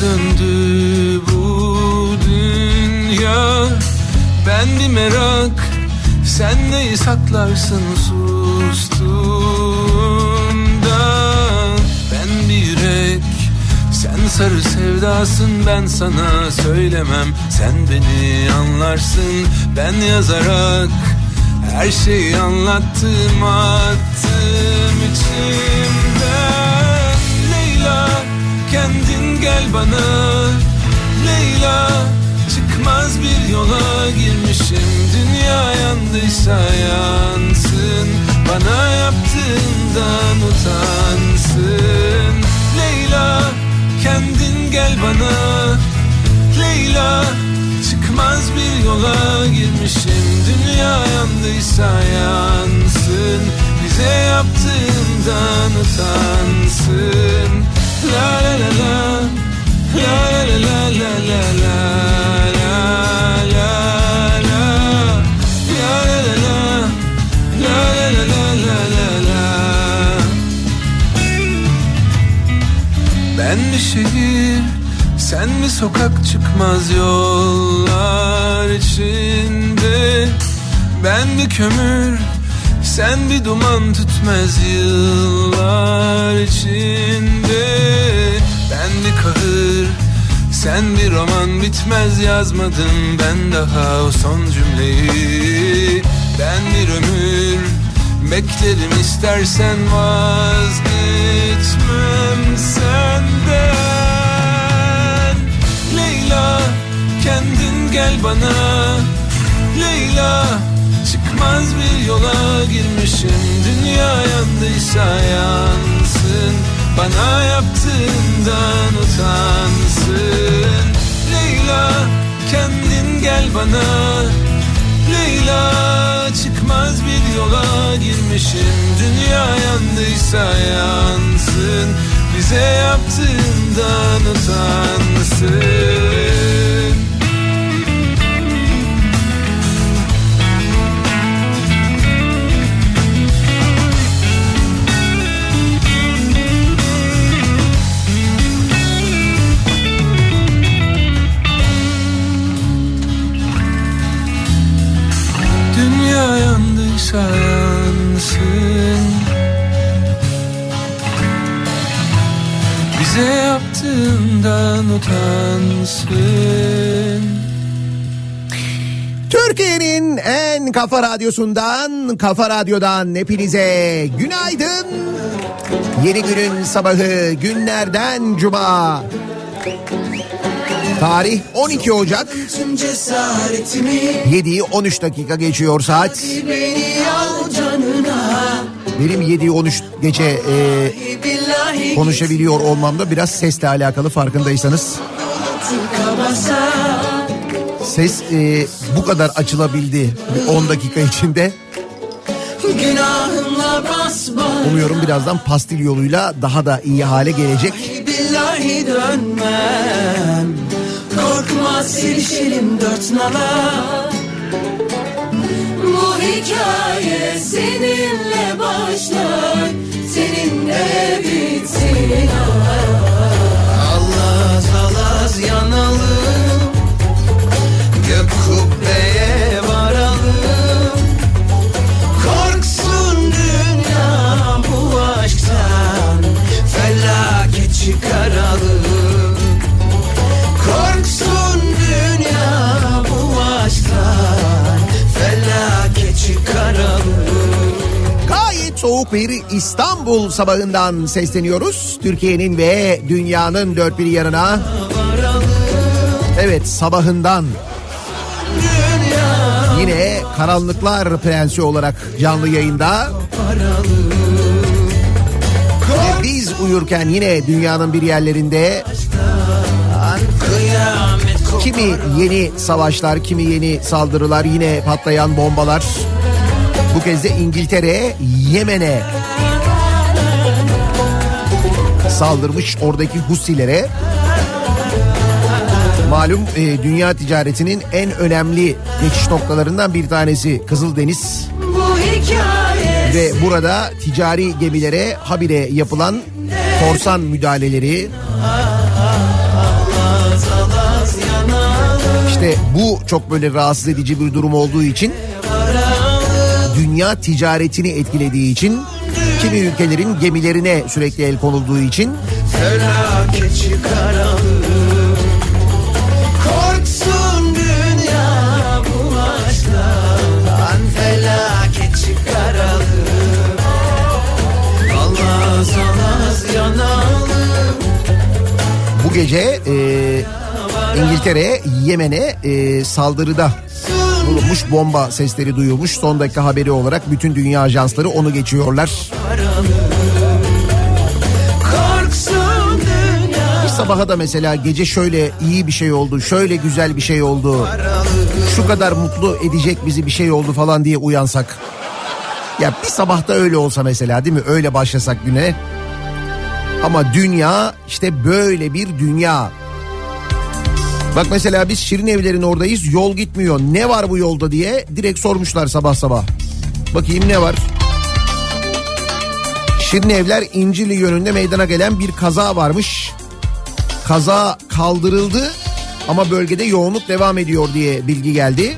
Döndü bu dünya? Ben bir merak, sen neyi saklarsın sustuğunda? Ben bir yürek, sen sarı sevdasın ben sana söylemem. Sen beni anlarsın ben yazarak her şeyi anlattım attım içimden gel bana. Leyla çıkmaz bir yola girmişim. Dünya yandıysa yansın. Bana yaptığından utansın. Leyla kendin gel bana. Leyla Çıkmaz bir yola girmişim. Dünya yandıysa yansın. Bize yaptığından utansın. La bir şehir. Sen bir sokak çıkmaz yollar içinde? Ben bir kömür sen bir duman tütmez yıllar içinde. Ben bir kahır sen bir roman bitmez yazmadım ben daha o son cümleyi. Ben bir ömür beklerim istersen vazgeçmem senden. Leyla kendin gel bana. Leyla çıkmaz bir yola girmişim. Dünya yandıysa yansın. Bana yaptığından utansın. Leyla kendin gel bana. Leyla çıkmaz bir yola girmişim. Dünya yandıysa yansın. Bize yaptığından utansın yandıysa yansın Bize yaptığından utansın Türkiye'nin en kafa radyosundan, kafa radyodan hepinize günaydın. Yeni günün sabahı günlerden cuma. Tarih 12 Ocak. 7'yi 13 dakika geçiyor saat. Benim 7'yi 13 gece e, konuşabiliyor olmamda biraz sesle alakalı farkındaysanız. Ses e, bu kadar açılabildi bir 10 dakika içinde. Umuyorum birazdan pastil yoluyla daha da iyi hale gelecek. Billahi dönmem Korkma sevişelim dört nala. Bu hikaye seninle başlar Seninle bitsin. Allah alaz yanalım Gök kubbeye varalım Korksun dünya bu aşktan Felaket çıkaralım soğuk bir İstanbul sabahından sesleniyoruz. Türkiye'nin ve dünyanın dört bir yanına. Evet sabahından. Yine Karanlıklar Prensi olarak canlı yayında. Ve biz uyurken yine dünyanın bir yerlerinde kimi yeni savaşlar, kimi yeni saldırılar, yine patlayan bombalar. Bu kez de İngiltere Yemen'e saldırmış oradaki Husilere. Malum e, dünya ticaretinin en önemli geçiş noktalarından bir tanesi Kızıldeniz. bu Ve burada ticari gemilere habire yapılan korsan müdahaleleri işte bu çok böyle rahatsız edici bir durum olduğu için dünya ticaretini etkilediği için kimi ülkelerin gemilerine sürekli el konulduğu için bu gece e, İngiltere Yemen'e e, saldırıda bulunmuş bomba sesleri duyulmuş. Son dakika haberi olarak bütün dünya ajansları onu geçiyorlar. Bir sabaha da mesela gece şöyle iyi bir şey oldu, şöyle güzel bir şey oldu, şu kadar mutlu edecek bizi bir şey oldu falan diye uyansak. Ya bir sabahta öyle olsa mesela değil mi? Öyle başlasak güne. Ama dünya işte böyle bir dünya. Bak mesela biz Şirin Evler'in oradayız yol gitmiyor. Ne var bu yolda diye direkt sormuşlar sabah sabah. Bakayım ne var? Şirin Evler İncirli yönünde meydana gelen bir kaza varmış. Kaza kaldırıldı ama bölgede yoğunluk devam ediyor diye bilgi geldi.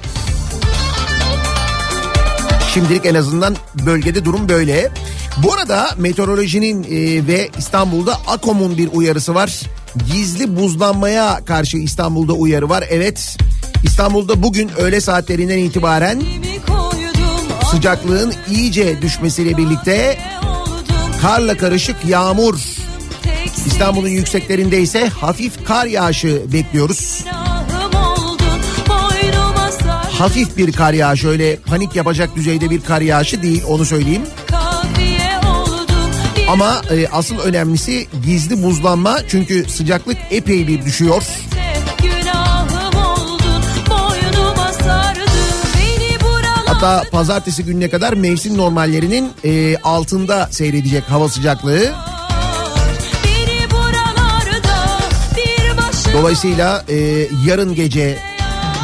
Şimdilik en azından bölgede durum böyle. Bu arada meteorolojinin e, ve İstanbul'da AKOM'un bir uyarısı var. Gizli buzlanmaya karşı İstanbul'da uyarı var. Evet İstanbul'da bugün öğle saatlerinden itibaren sıcaklığın iyice düşmesiyle birlikte karla karışık yağmur. İstanbul'un yükseklerinde ise hafif kar yağışı bekliyoruz. Hafif bir kar yağışı öyle panik yapacak düzeyde bir kar yağışı değil onu söyleyeyim. Ama e, asıl önemlisi gizli buzlanma çünkü sıcaklık epey bir düşüyor. Hatta pazartesi gününe kadar mevsim normallerinin e, altında seyredecek hava sıcaklığı. Dolayısıyla e, yarın gece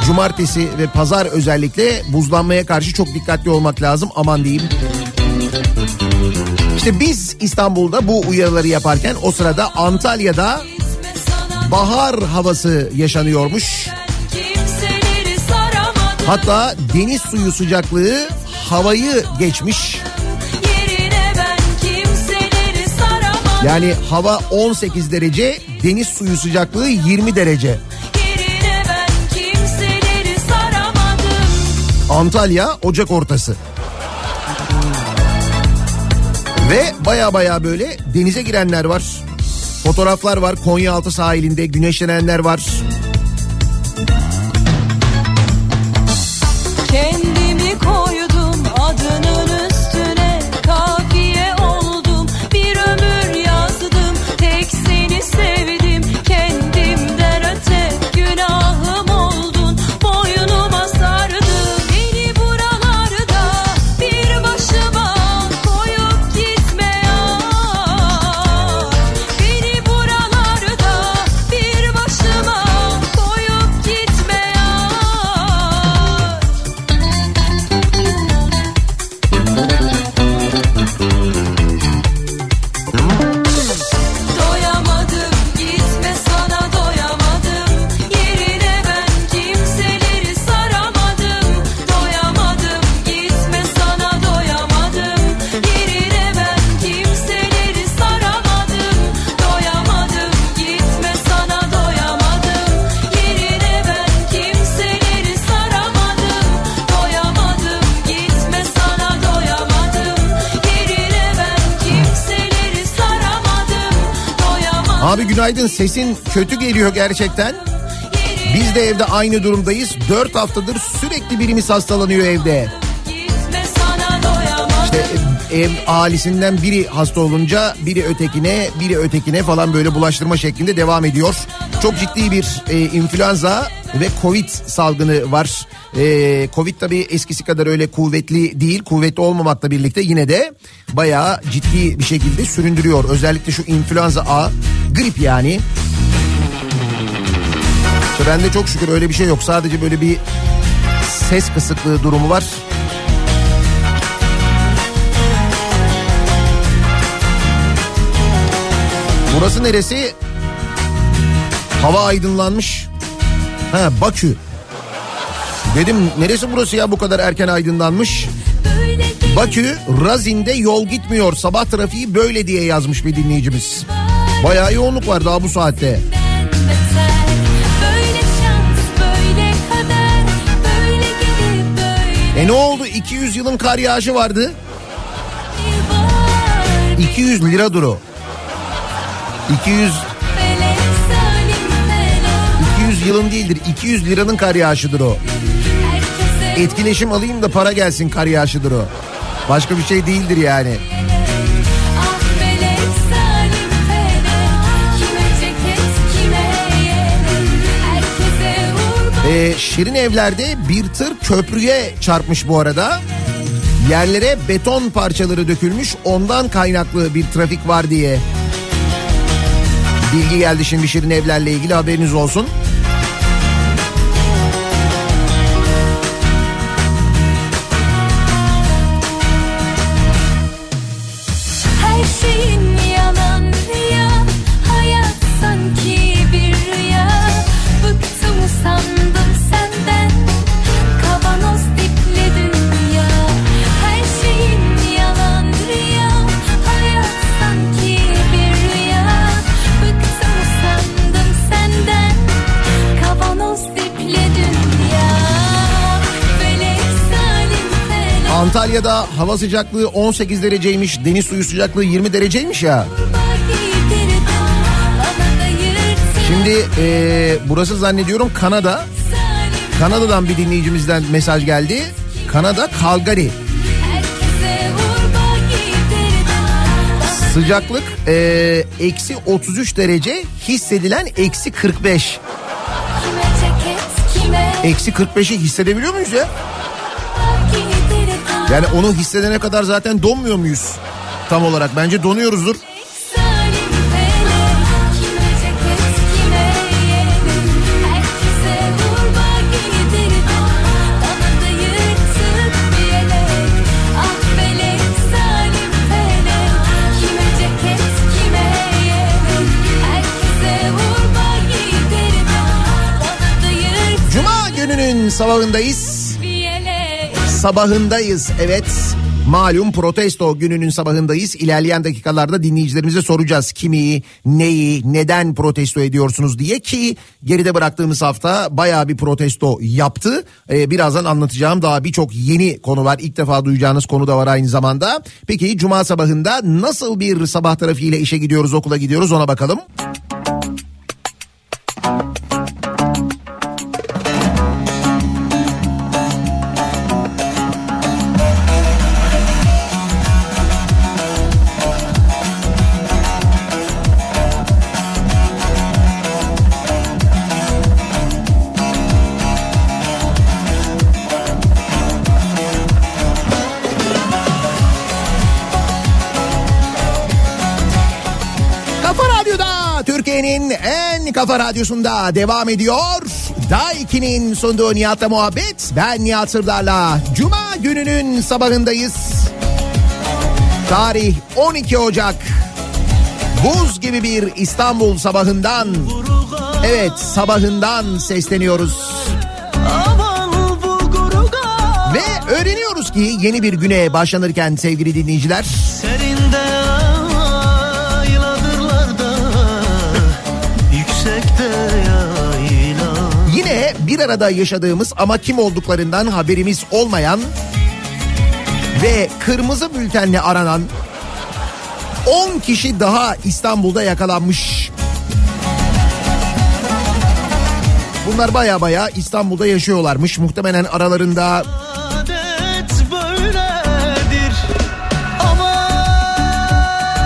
cumartesi ve pazar özellikle buzlanmaya karşı çok dikkatli olmak lazım aman diyeyim. İşte biz İstanbul'da bu uyarıları yaparken o sırada Antalya'da bahar havası yaşanıyormuş. Hatta deniz suyu sıcaklığı havayı geçmiş. Yani hava 18 derece, deniz suyu sıcaklığı 20 derece. Antalya Ocak ortası. Ve baya baya böyle denize girenler var. Fotoğraflar var Konyaaltı sahilinde güneşlenenler var. Günaydın sesin kötü geliyor gerçekten. Biz de evde aynı durumdayız. Dört haftadır sürekli birimiz hastalanıyor evde. İşte ev ailesinden biri hasta olunca biri ötekine biri ötekine falan böyle bulaştırma şeklinde devam ediyor. Çok ciddi bir e, influenza ve covid salgını var. E, covid tabii eskisi kadar öyle kuvvetli değil. Kuvvetli olmamakla birlikte yine de bayağı ciddi bir şekilde süründürüyor. Özellikle şu influenza A grip yani. İşte bende çok şükür öyle bir şey yok. Sadece böyle bir ses kısıklığı durumu var. Burası neresi? Hava aydınlanmış. Ha Bakü. Dedim neresi burası ya bu kadar erken aydınlanmış? Bakü Razin'de yol gitmiyor. Sabah trafiği böyle diye yazmış bir dinleyicimiz. Bayağı yoğunluk var daha bu saatte. E ne oldu? 200 yılın kar yağışı vardı. var 200 liradır o. 200 Felek salim felek 200 yılın değildir. 200 liranın kar yağışıdır o. Etkileşim alayım da para gelsin kar yağışıdır o. Başka bir şey değildir yani. Ee, Şirin evlerde bir tır köprüye çarpmış bu arada. Yerlere beton parçaları dökülmüş ondan kaynaklı bir trafik var diye. Bilgi geldi şimdi Şirin evlerle ilgili haberiniz olsun. Antalya'da hava sıcaklığı 18 dereceymiş, deniz suyu sıcaklığı 20 dereceymiş ya. Şimdi ee, burası zannediyorum Kanada. Kanada'dan bir dinleyicimizden mesaj geldi. Kanada Calgary. Sıcaklık eksi 33 derece hissedilen eksi 45. Eksi 45'i hissedebiliyor muyuz ya? Yani onu hissedene kadar zaten donmuyor muyuz? Tam olarak bence donuyoruzdur. Gününün sabahındayız. Sabahındayız evet. Malum protesto gününün sabahındayız. İlerleyen dakikalarda dinleyicilerimize soracağız kimi, neyi, neden protesto ediyorsunuz diye ki geride bıraktığımız hafta bayağı bir protesto yaptı. Ee, birazdan anlatacağım daha birçok yeni konu var. İlk defa duyacağınız konu da var aynı zamanda. Peki cuma sabahında nasıl bir sabah trafiğiyle işe gidiyoruz, okula gidiyoruz ona bakalım. Kafa kafa radyosunda devam ediyor. Daiki'nin sunduğu Nihat'la muhabbet. Ben Nihat Sırdar'la. Cuma gününün sabahındayız. Tarih 12 Ocak. Buz gibi bir İstanbul sabahından. Evet sabahından sesleniyoruz. Ve öğreniyoruz ki yeni bir güne başlanırken sevgili dinleyiciler. Serinde bir arada yaşadığımız ama kim olduklarından haberimiz olmayan ve kırmızı bültenle aranan 10 kişi daha İstanbul'da yakalanmış. Bunlar baya baya İstanbul'da yaşıyorlarmış. Muhtemelen aralarında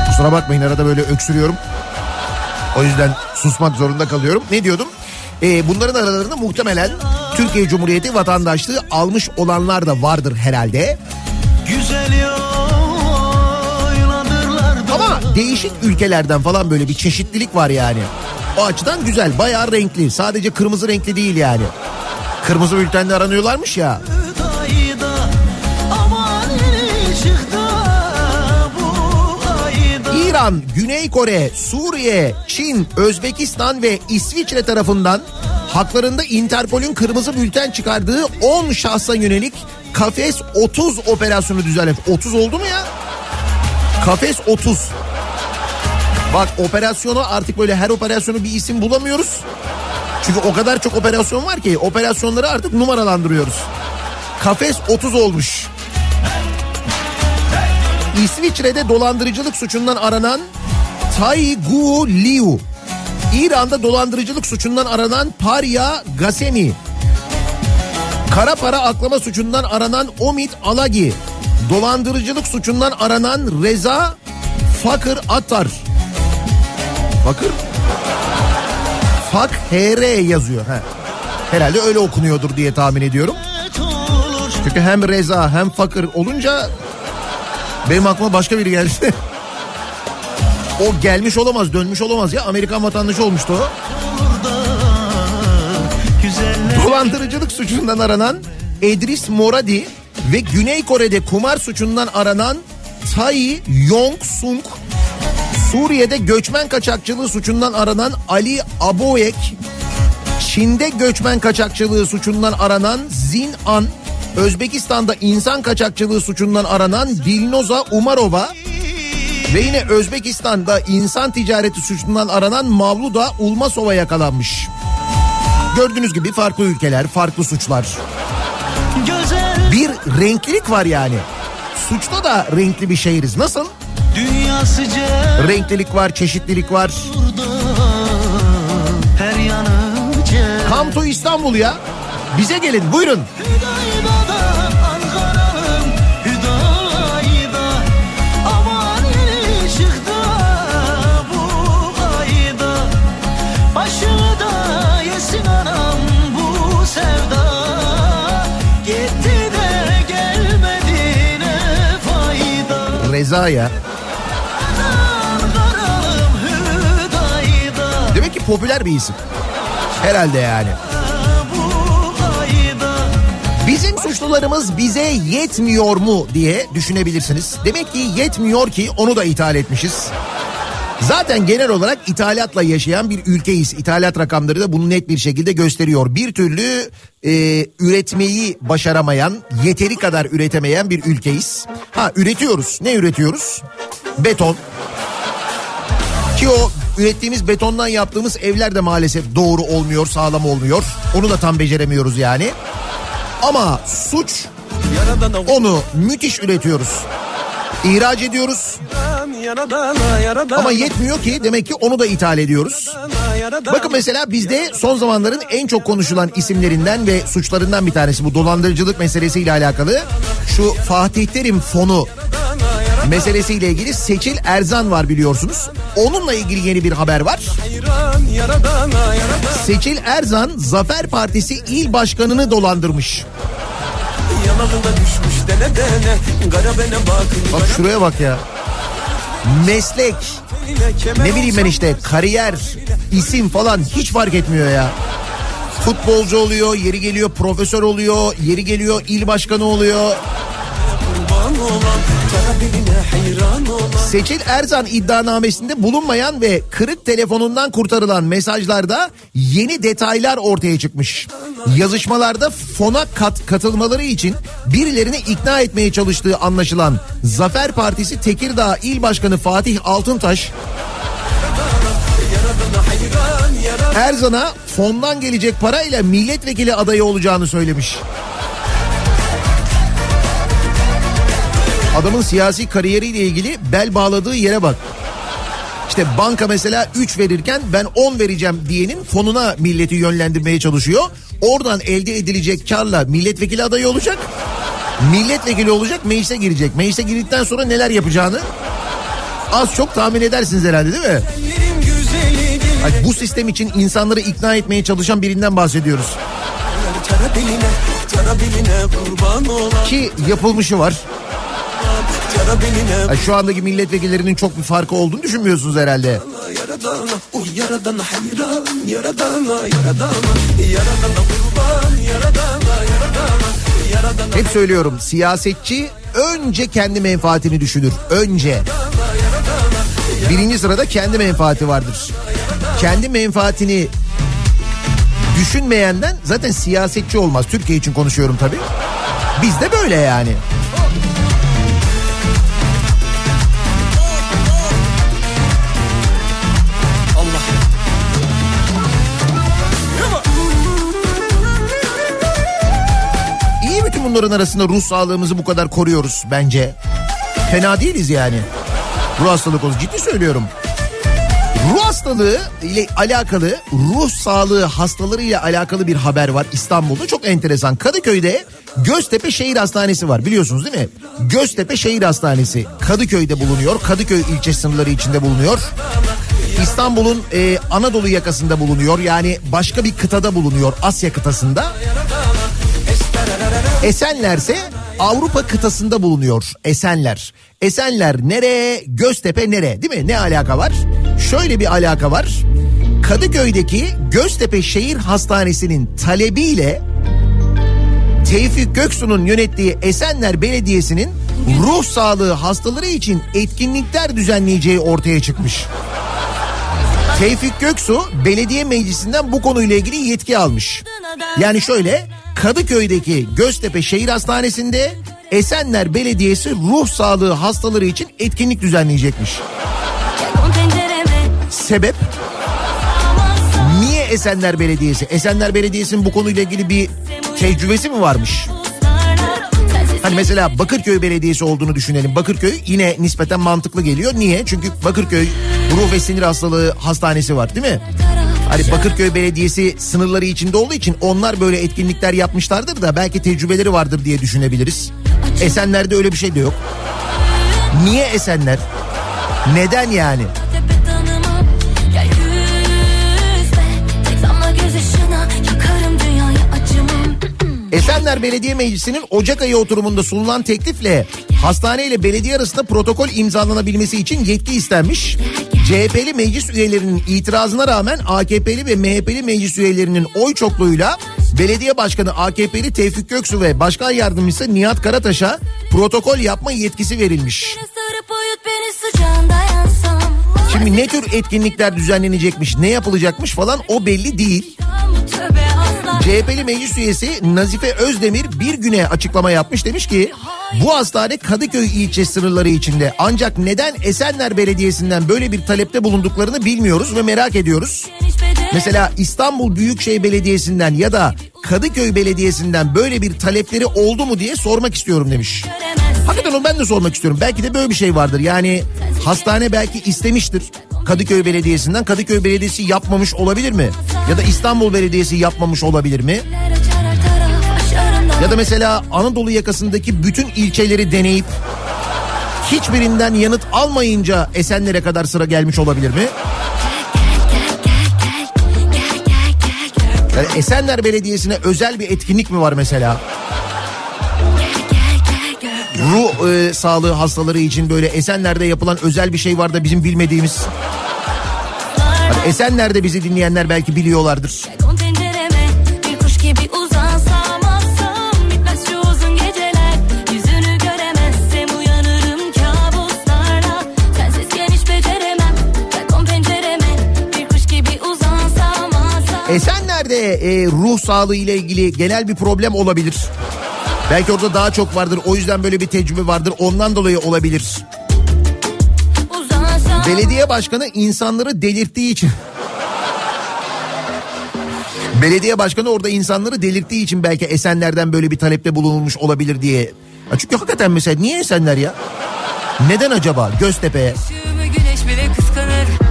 Kusura bakmayın arada böyle öksürüyorum. O yüzden susmak zorunda kalıyorum. Ne diyordum? Ee, bunların aralarında muhtemelen Türkiye Cumhuriyeti vatandaşlığı almış olanlar da vardır herhalde. Ama değişik ülkelerden falan böyle bir çeşitlilik var yani. O açıdan güzel, bayağı renkli. Sadece kırmızı renkli değil yani. Kırmızı bültenle aranıyorlarmış ya. İran, Güney Kore, Suriye, Çin, Özbekistan ve İsviçre tarafından haklarında Interpol'ün kırmızı bülten çıkardığı 10 şahsa yönelik Kafes 30 operasyonu düzenlemiş. 30 oldu mu ya? Kafes 30. Bak operasyonu artık böyle her operasyonu bir isim bulamıyoruz. Çünkü o kadar çok operasyon var ki operasyonları artık numaralandırıyoruz. Kafes 30 olmuş. İsviçre'de dolandırıcılık suçundan aranan Taygu Liu. İran'da dolandırıcılık suçundan aranan Parya Gasemi. Kara para aklama suçundan aranan Omid Alagi. Dolandırıcılık suçundan aranan Reza Fakır Atar. Fakır? Fak HR yazıyor. He. Herhalde öyle okunuyordur diye tahmin ediyorum. Çünkü hem Reza hem Fakır olunca benim aklıma başka biri geldi. o gelmiş olamaz, dönmüş olamaz ya. Amerikan vatandaşı olmuştu o. Dolandırıcılık suçundan aranan Edris Moradi ve Güney Kore'de kumar suçundan aranan Tai Yong Sung, Suriye'de göçmen kaçakçılığı suçundan aranan Ali Aboek, Çin'de göçmen kaçakçılığı suçundan aranan Zin An, Özbekistan'da insan kaçakçılığı suçundan aranan Dilnoza Umarova ve yine Özbekistan'da insan ticareti suçundan aranan Mavluda Ulmasova yakalanmış. Gördüğünüz gibi farklı ülkeler, farklı suçlar. Bir renklilik var yani. Suçta da renkli bir şehiriz. Nasıl? dünya sıcak Renklilik var, çeşitlilik var. burada her yanı cem Come to İstanbul ya. Bize gelin buyurun. Hüdayda'dan Reza ya. Demek ki popüler bir isim. Herhalde yani. Bizim suçlularımız bize yetmiyor mu diye düşünebilirsiniz. Demek ki yetmiyor ki onu da ithal etmişiz. Zaten genel olarak ithalatla yaşayan bir ülkeyiz. İthalat rakamları da bunu net bir şekilde gösteriyor. Bir türlü e, üretmeyi başaramayan, yeteri kadar üretemeyen bir ülkeyiz. Ha üretiyoruz. Ne üretiyoruz? Beton. Ki o ürettiğimiz betondan yaptığımız evler de maalesef doğru olmuyor, sağlam olmuyor. Onu da tam beceremiyoruz yani. Ama suç onu müthiş üretiyoruz. İhraç ediyoruz ama yetmiyor ki demek ki onu da ithal ediyoruz. Bakın mesela bizde son zamanların en çok konuşulan isimlerinden ve suçlarından bir tanesi bu dolandırıcılık meselesiyle alakalı. Şu Fatih Terim fonu meselesiyle ilgili Seçil Erzan var biliyorsunuz. Onunla ilgili yeni bir haber var. Seçil Erzan Zafer Partisi il başkanını dolandırmış. Bak şuraya bak ya. Meslek, ne bileyim ben işte kariyer, isim falan hiç fark etmiyor ya. Futbolcu oluyor, yeri geliyor profesör oluyor, yeri geliyor il başkanı oluyor. Seçil Erzan iddianamesinde bulunmayan ve kırık telefonundan kurtarılan mesajlarda yeni detaylar ortaya çıkmış. Yazışmalarda fona kat, katılmaları için birilerini ikna etmeye çalıştığı anlaşılan Zafer Partisi Tekirdağ İl Başkanı Fatih Altıntaş Erzan'a fondan gelecek parayla milletvekili adayı olacağını söylemiş. Adamın siyasi kariyeriyle ilgili bel bağladığı yere bak. İşte banka mesela 3 verirken ben 10 vereceğim diyenin fonuna milleti yönlendirmeye çalışıyor. Oradan elde edilecek karla milletvekili adayı olacak. Milletvekili olacak meclise girecek. Meclise girdikten sonra neler yapacağını az çok tahmin edersiniz herhalde değil mi? Ay, bu sistem için insanları ikna etmeye çalışan birinden bahsediyoruz. Ki yapılmışı var. Ay, şu andaki milletvekillerinin çok bir farkı olduğunu düşünmüyorsunuz herhalde. Yaradana yaradana hayran Yaradana yaradana Yaradana kurban Yaradana yaradana Yaradana Hep söylüyorum siyasetçi önce kendi menfaatini düşünür. Önce. Birinci sırada kendi menfaati vardır. Kendi menfaatini düşünmeyenden zaten siyasetçi olmaz. Türkiye için konuşuyorum tabii. Bizde böyle yani. Bunların arasında ruh sağlığımızı bu kadar koruyoruz bence. Fena değiliz yani. Ruh hastalığı konusu ciddi söylüyorum. Ruh hastalığı ile alakalı ruh sağlığı hastaları ile alakalı bir haber var İstanbul'da çok enteresan. Kadıköy'de Göztepe Şehir Hastanesi var biliyorsunuz değil mi? Göztepe Şehir Hastanesi Kadıköy'de bulunuyor. Kadıköy ilçe sınırları içinde bulunuyor. İstanbul'un e, Anadolu yakasında bulunuyor. Yani başka bir kıtada bulunuyor Asya kıtasında. Esenler ise Avrupa kıtasında bulunuyor Esenler. Esenler nere, Göztepe nere değil mi? Ne alaka var? Şöyle bir alaka var. Kadıköy'deki Göztepe Şehir Hastanesi'nin talebiyle Tevfik Göksu'nun yönettiği Esenler Belediyesi'nin ruh sağlığı hastaları için etkinlikler düzenleyeceği ortaya çıkmış. Tevfik Göksu belediye meclisinden bu konuyla ilgili yetki almış. Yani şöyle Kadıköy'deki Göztepe Şehir Hastanesi'nde Esenler Belediyesi ruh sağlığı hastaları için etkinlik düzenleyecekmiş. Sebep niye Esenler Belediyesi? Esenler Belediyesi'nin bu konuyla ilgili bir tecrübesi mi varmış? Hani mesela Bakırköy Belediyesi olduğunu düşünelim. Bakırköy yine nispeten mantıklı geliyor. Niye? Çünkü Bakırköy ruh ve sinir hastalığı hastanesi var değil mi? Hani Bakırköy Belediyesi sınırları içinde olduğu için onlar böyle etkinlikler yapmışlardır da belki tecrübeleri vardır diye düşünebiliriz. Esenler'de öyle bir şey de yok. Niye Esenler? Neden yani? Esenler Belediye Meclisi'nin Ocak ayı oturumunda sunulan teklifle hastane ile belediye arasında protokol imzalanabilmesi için yetki istenmiş. CHP'li meclis üyelerinin itirazına rağmen AKP'li ve MHP'li meclis üyelerinin oy çokluğuyla belediye başkanı AKP'li Tevfik Göksu ve başkan yardımcısı Nihat Karataş'a protokol yapma yetkisi verilmiş. Şimdi ne tür etkinlikler düzenlenecekmiş, ne yapılacakmış falan o belli değil. CHP'li meclis üyesi Nazife Özdemir bir güne açıklama yapmış demiş ki bu hastane Kadıköy ilçe sınırları içinde ancak neden Esenler Belediyesi'nden böyle bir talepte bulunduklarını bilmiyoruz ve merak ediyoruz. Mesela İstanbul Büyükşehir Belediyesi'nden ya da Kadıköy Belediyesi'nden böyle bir talepleri oldu mu diye sormak istiyorum demiş. Hakikaten onu ben de sormak istiyorum. Belki de böyle bir şey vardır. Yani hastane belki istemiştir Kadıköy Belediyesi'nden. Kadıköy Belediyesi yapmamış olabilir mi? Ya da İstanbul Belediyesi yapmamış olabilir mi? Ya da mesela Anadolu yakasındaki bütün ilçeleri deneyip hiçbirinden yanıt almayınca Esenler'e kadar sıra gelmiş olabilir mi? Yani Esenler Belediyesi'ne özel bir etkinlik mi var mesela? Ruh e, sağlığı hastaları için böyle Esenler'de yapılan özel bir şey var da bizim bilmediğimiz. Hani Esenler'de bizi dinleyenler belki biliyorlardır. Esenler'de e, ruh sağlığı ile ilgili genel bir problem olabilir. Belki orada daha çok vardır. O yüzden böyle bir tecrübe vardır. Ondan dolayı olabilir. Belediye başkanı insanları delirttiği için Belediye başkanı orada insanları delirttiği için belki Esenler'den böyle bir talepte bulunulmuş olabilir diye. Ya çünkü hakikaten mesela niye Esenler ya? Neden acaba Göztepe'ye? Güneş bile kıskanır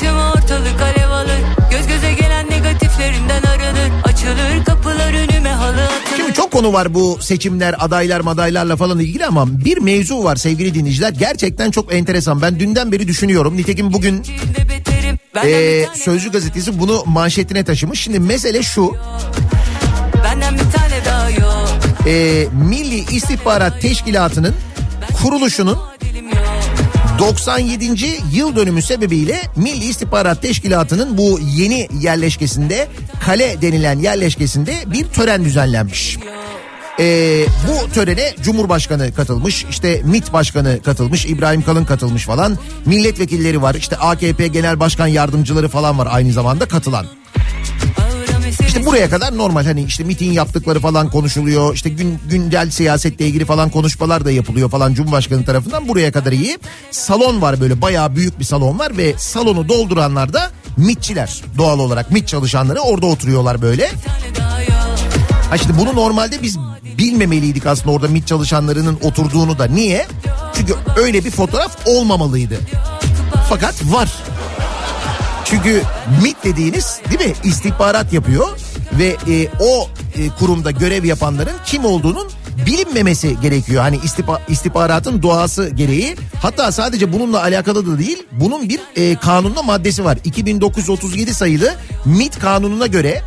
Karşıma ortalık alev alır konu var bu seçimler, adaylar, madaylarla falan ilgili ama bir mevzu var sevgili dinleyiciler. Gerçekten çok enteresan. Ben dünden beri düşünüyorum. Nitekim bugün e, Sözcü gazetesi bunu manşetine taşımış. Şimdi mesele şu. E, Milli İstihbarat Teşkilatı'nın kuruluşunun Dilim yok 97. yıl dönümü sebebiyle Milli İstihbarat Teşkilatı'nın bu yeni yerleşkesinde kale denilen yerleşkesinde bir tören düzenlenmiş. Ee, bu törene Cumhurbaşkanı katılmış, işte MİT Başkanı katılmış, İbrahim Kalın katılmış falan. Milletvekilleri var, işte AKP Genel Başkan Yardımcıları falan var aynı zamanda katılan. İşte buraya kadar normal hani işte miting yaptıkları falan konuşuluyor. İşte gün, güncel siyasetle ilgili falan konuşmalar da yapılıyor falan Cumhurbaşkanı tarafından. Buraya kadar iyi. Salon var böyle bayağı büyük bir salon var ve salonu dolduranlar da MİTçiler doğal olarak MİT çalışanları orada oturuyorlar böyle. tane daha yok Ha şimdi bunu normalde biz bilmemeliydik aslında orada MİT çalışanlarının oturduğunu da. Niye? Çünkü öyle bir fotoğraf olmamalıydı. Fakat var. Çünkü MİT dediğiniz değil mi istihbarat yapıyor ve e, o e, kurumda görev yapanların kim olduğunun bilinmemesi gerekiyor. Hani istihba- istihbaratın doğası gereği. Hatta sadece bununla alakalı da değil. Bunun bir e, kanunda maddesi var. 2937 sayılı MİT kanununa göre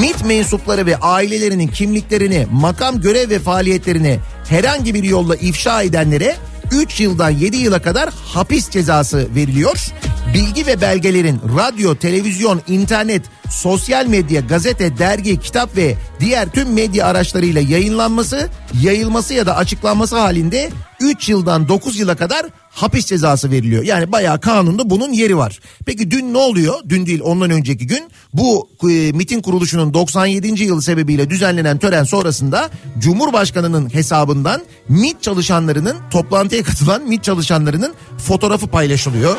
MİT mensupları ve ailelerinin kimliklerini, makam görev ve faaliyetlerini herhangi bir yolla ifşa edenlere 3 yıldan 7 yıla kadar hapis cezası veriliyor. Bilgi ve belgelerin radyo, televizyon, internet, sosyal medya, gazete, dergi, kitap ve diğer tüm medya araçlarıyla yayınlanması, yayılması ya da açıklanması halinde 3 yıldan 9 yıla kadar hapis cezası veriliyor. Yani bayağı kanunda bunun yeri var. Peki dün ne oluyor? Dün değil ondan önceki gün bu e, MIT'in kuruluşunun 97. yılı sebebiyle düzenlenen tören sonrasında Cumhurbaşkanı'nın hesabından MIT çalışanlarının toplantıya katılan MIT çalışanlarının fotoğrafı paylaşılıyor.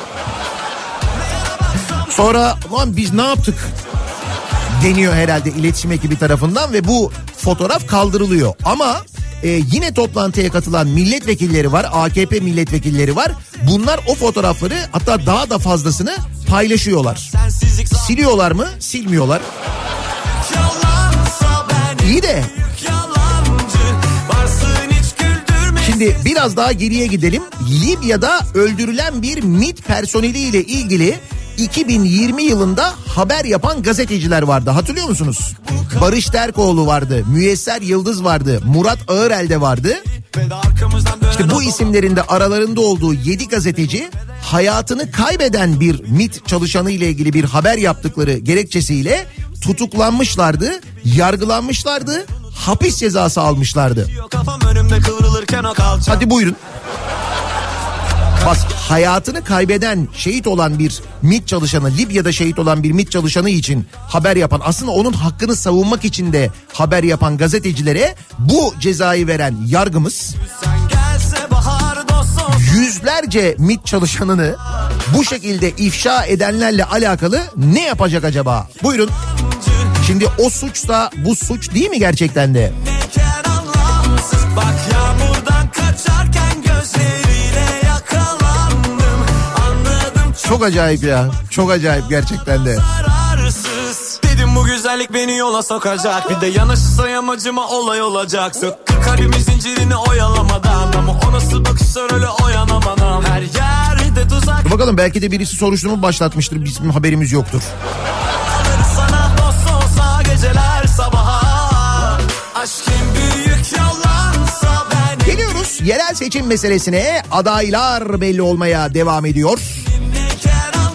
Sonra lan biz ne yaptık deniyor herhalde iletişim ekibi tarafından ve bu fotoğraf kaldırılıyor. Ama e, yine toplantıya katılan milletvekilleri var, AKP milletvekilleri var. Bunlar o fotoğrafları hatta daha da fazlasını paylaşıyorlar. Siliyorlar mı? Silmiyorlar. İyi de Şimdi biraz daha geriye gidelim. Libya'da öldürülen bir MIT personeliyle ilgili 2020 yılında haber yapan gazeteciler vardı. Hatırlıyor musunuz? Barış Terkoğlu vardı, Müyesser Yıldız vardı, Murat Ağırel'de vardı. İşte bu isimlerin de aralarında olduğu 7 gazeteci hayatını kaybeden bir MIT çalışanı ile ilgili bir haber yaptıkları gerekçesiyle tutuklanmışlardı, yargılanmışlardı, hapis cezası almışlardı. Hadi buyurun. Bak hayatını kaybeden şehit olan bir MİT çalışanı Libya'da şehit olan bir MİT çalışanı için haber yapan aslında onun hakkını savunmak için de haber yapan gazetecilere bu cezayı veren yargımız yüzlerce MİT çalışanını bu şekilde ifşa edenlerle alakalı ne yapacak acaba? Buyurun. Şimdi o suçsa bu suç değil mi gerçekten de? Bak yağmurdan kaçarken Anladım çok acayip ya. Çok acayip gerçekten de. Dedim bu güzellik beni yola sokacak Bir de yanaşırsa yamacıma olay olacak Söktü kalbimin zincirini oyalamadan Ama o nasıl bakışlar öyle oyanamadan Her yerde tuzak Dur bakalım belki de birisi soruşturma başlatmıştır. Bizim haberimiz yoktur. sana dost olsa geceler yerel seçim meselesine adaylar belli olmaya devam ediyor.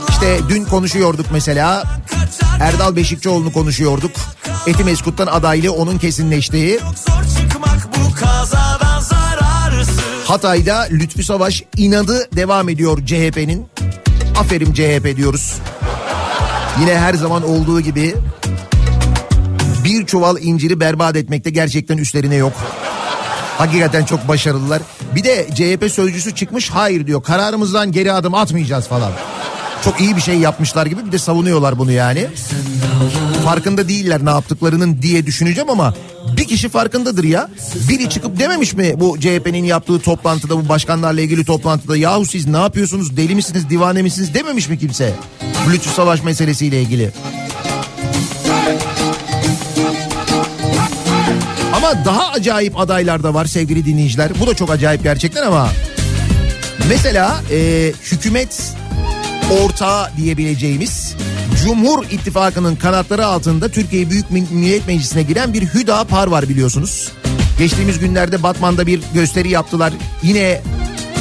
İşte dün konuşuyorduk mesela Erdal Beşikçioğlu'nu konuşuyorduk. Etimeskut'tan adaylığı onun kesinleştiği. Hatay'da Lütfü Savaş inadı devam ediyor CHP'nin. Aferin CHP diyoruz. Yine her zaman olduğu gibi bir çuval inciri berbat etmekte gerçekten üstlerine yok. Hakikaten çok başarılılar. Bir de CHP sözcüsü çıkmış hayır diyor kararımızdan geri adım atmayacağız falan. çok iyi bir şey yapmışlar gibi bir de savunuyorlar bunu yani. Farkında değiller ne yaptıklarının diye düşüneceğim ama bir kişi farkındadır ya. Biri çıkıp dememiş mi bu CHP'nin yaptığı toplantıda bu başkanlarla ilgili toplantıda yahu siz ne yapıyorsunuz deli misiniz divane misiniz dememiş mi kimse? Lütfü Savaş meselesiyle ilgili. Ama daha acayip adaylar da var sevgili dinleyiciler. Bu da çok acayip gerçekten ama mesela e, hükümet ortağı diyebileceğimiz Cumhur İttifakı'nın kanatları altında Türkiye Büyük Millet Meclisi'ne giren bir Hüdapar var biliyorsunuz. Geçtiğimiz günlerde Batman'da bir gösteri yaptılar. Yine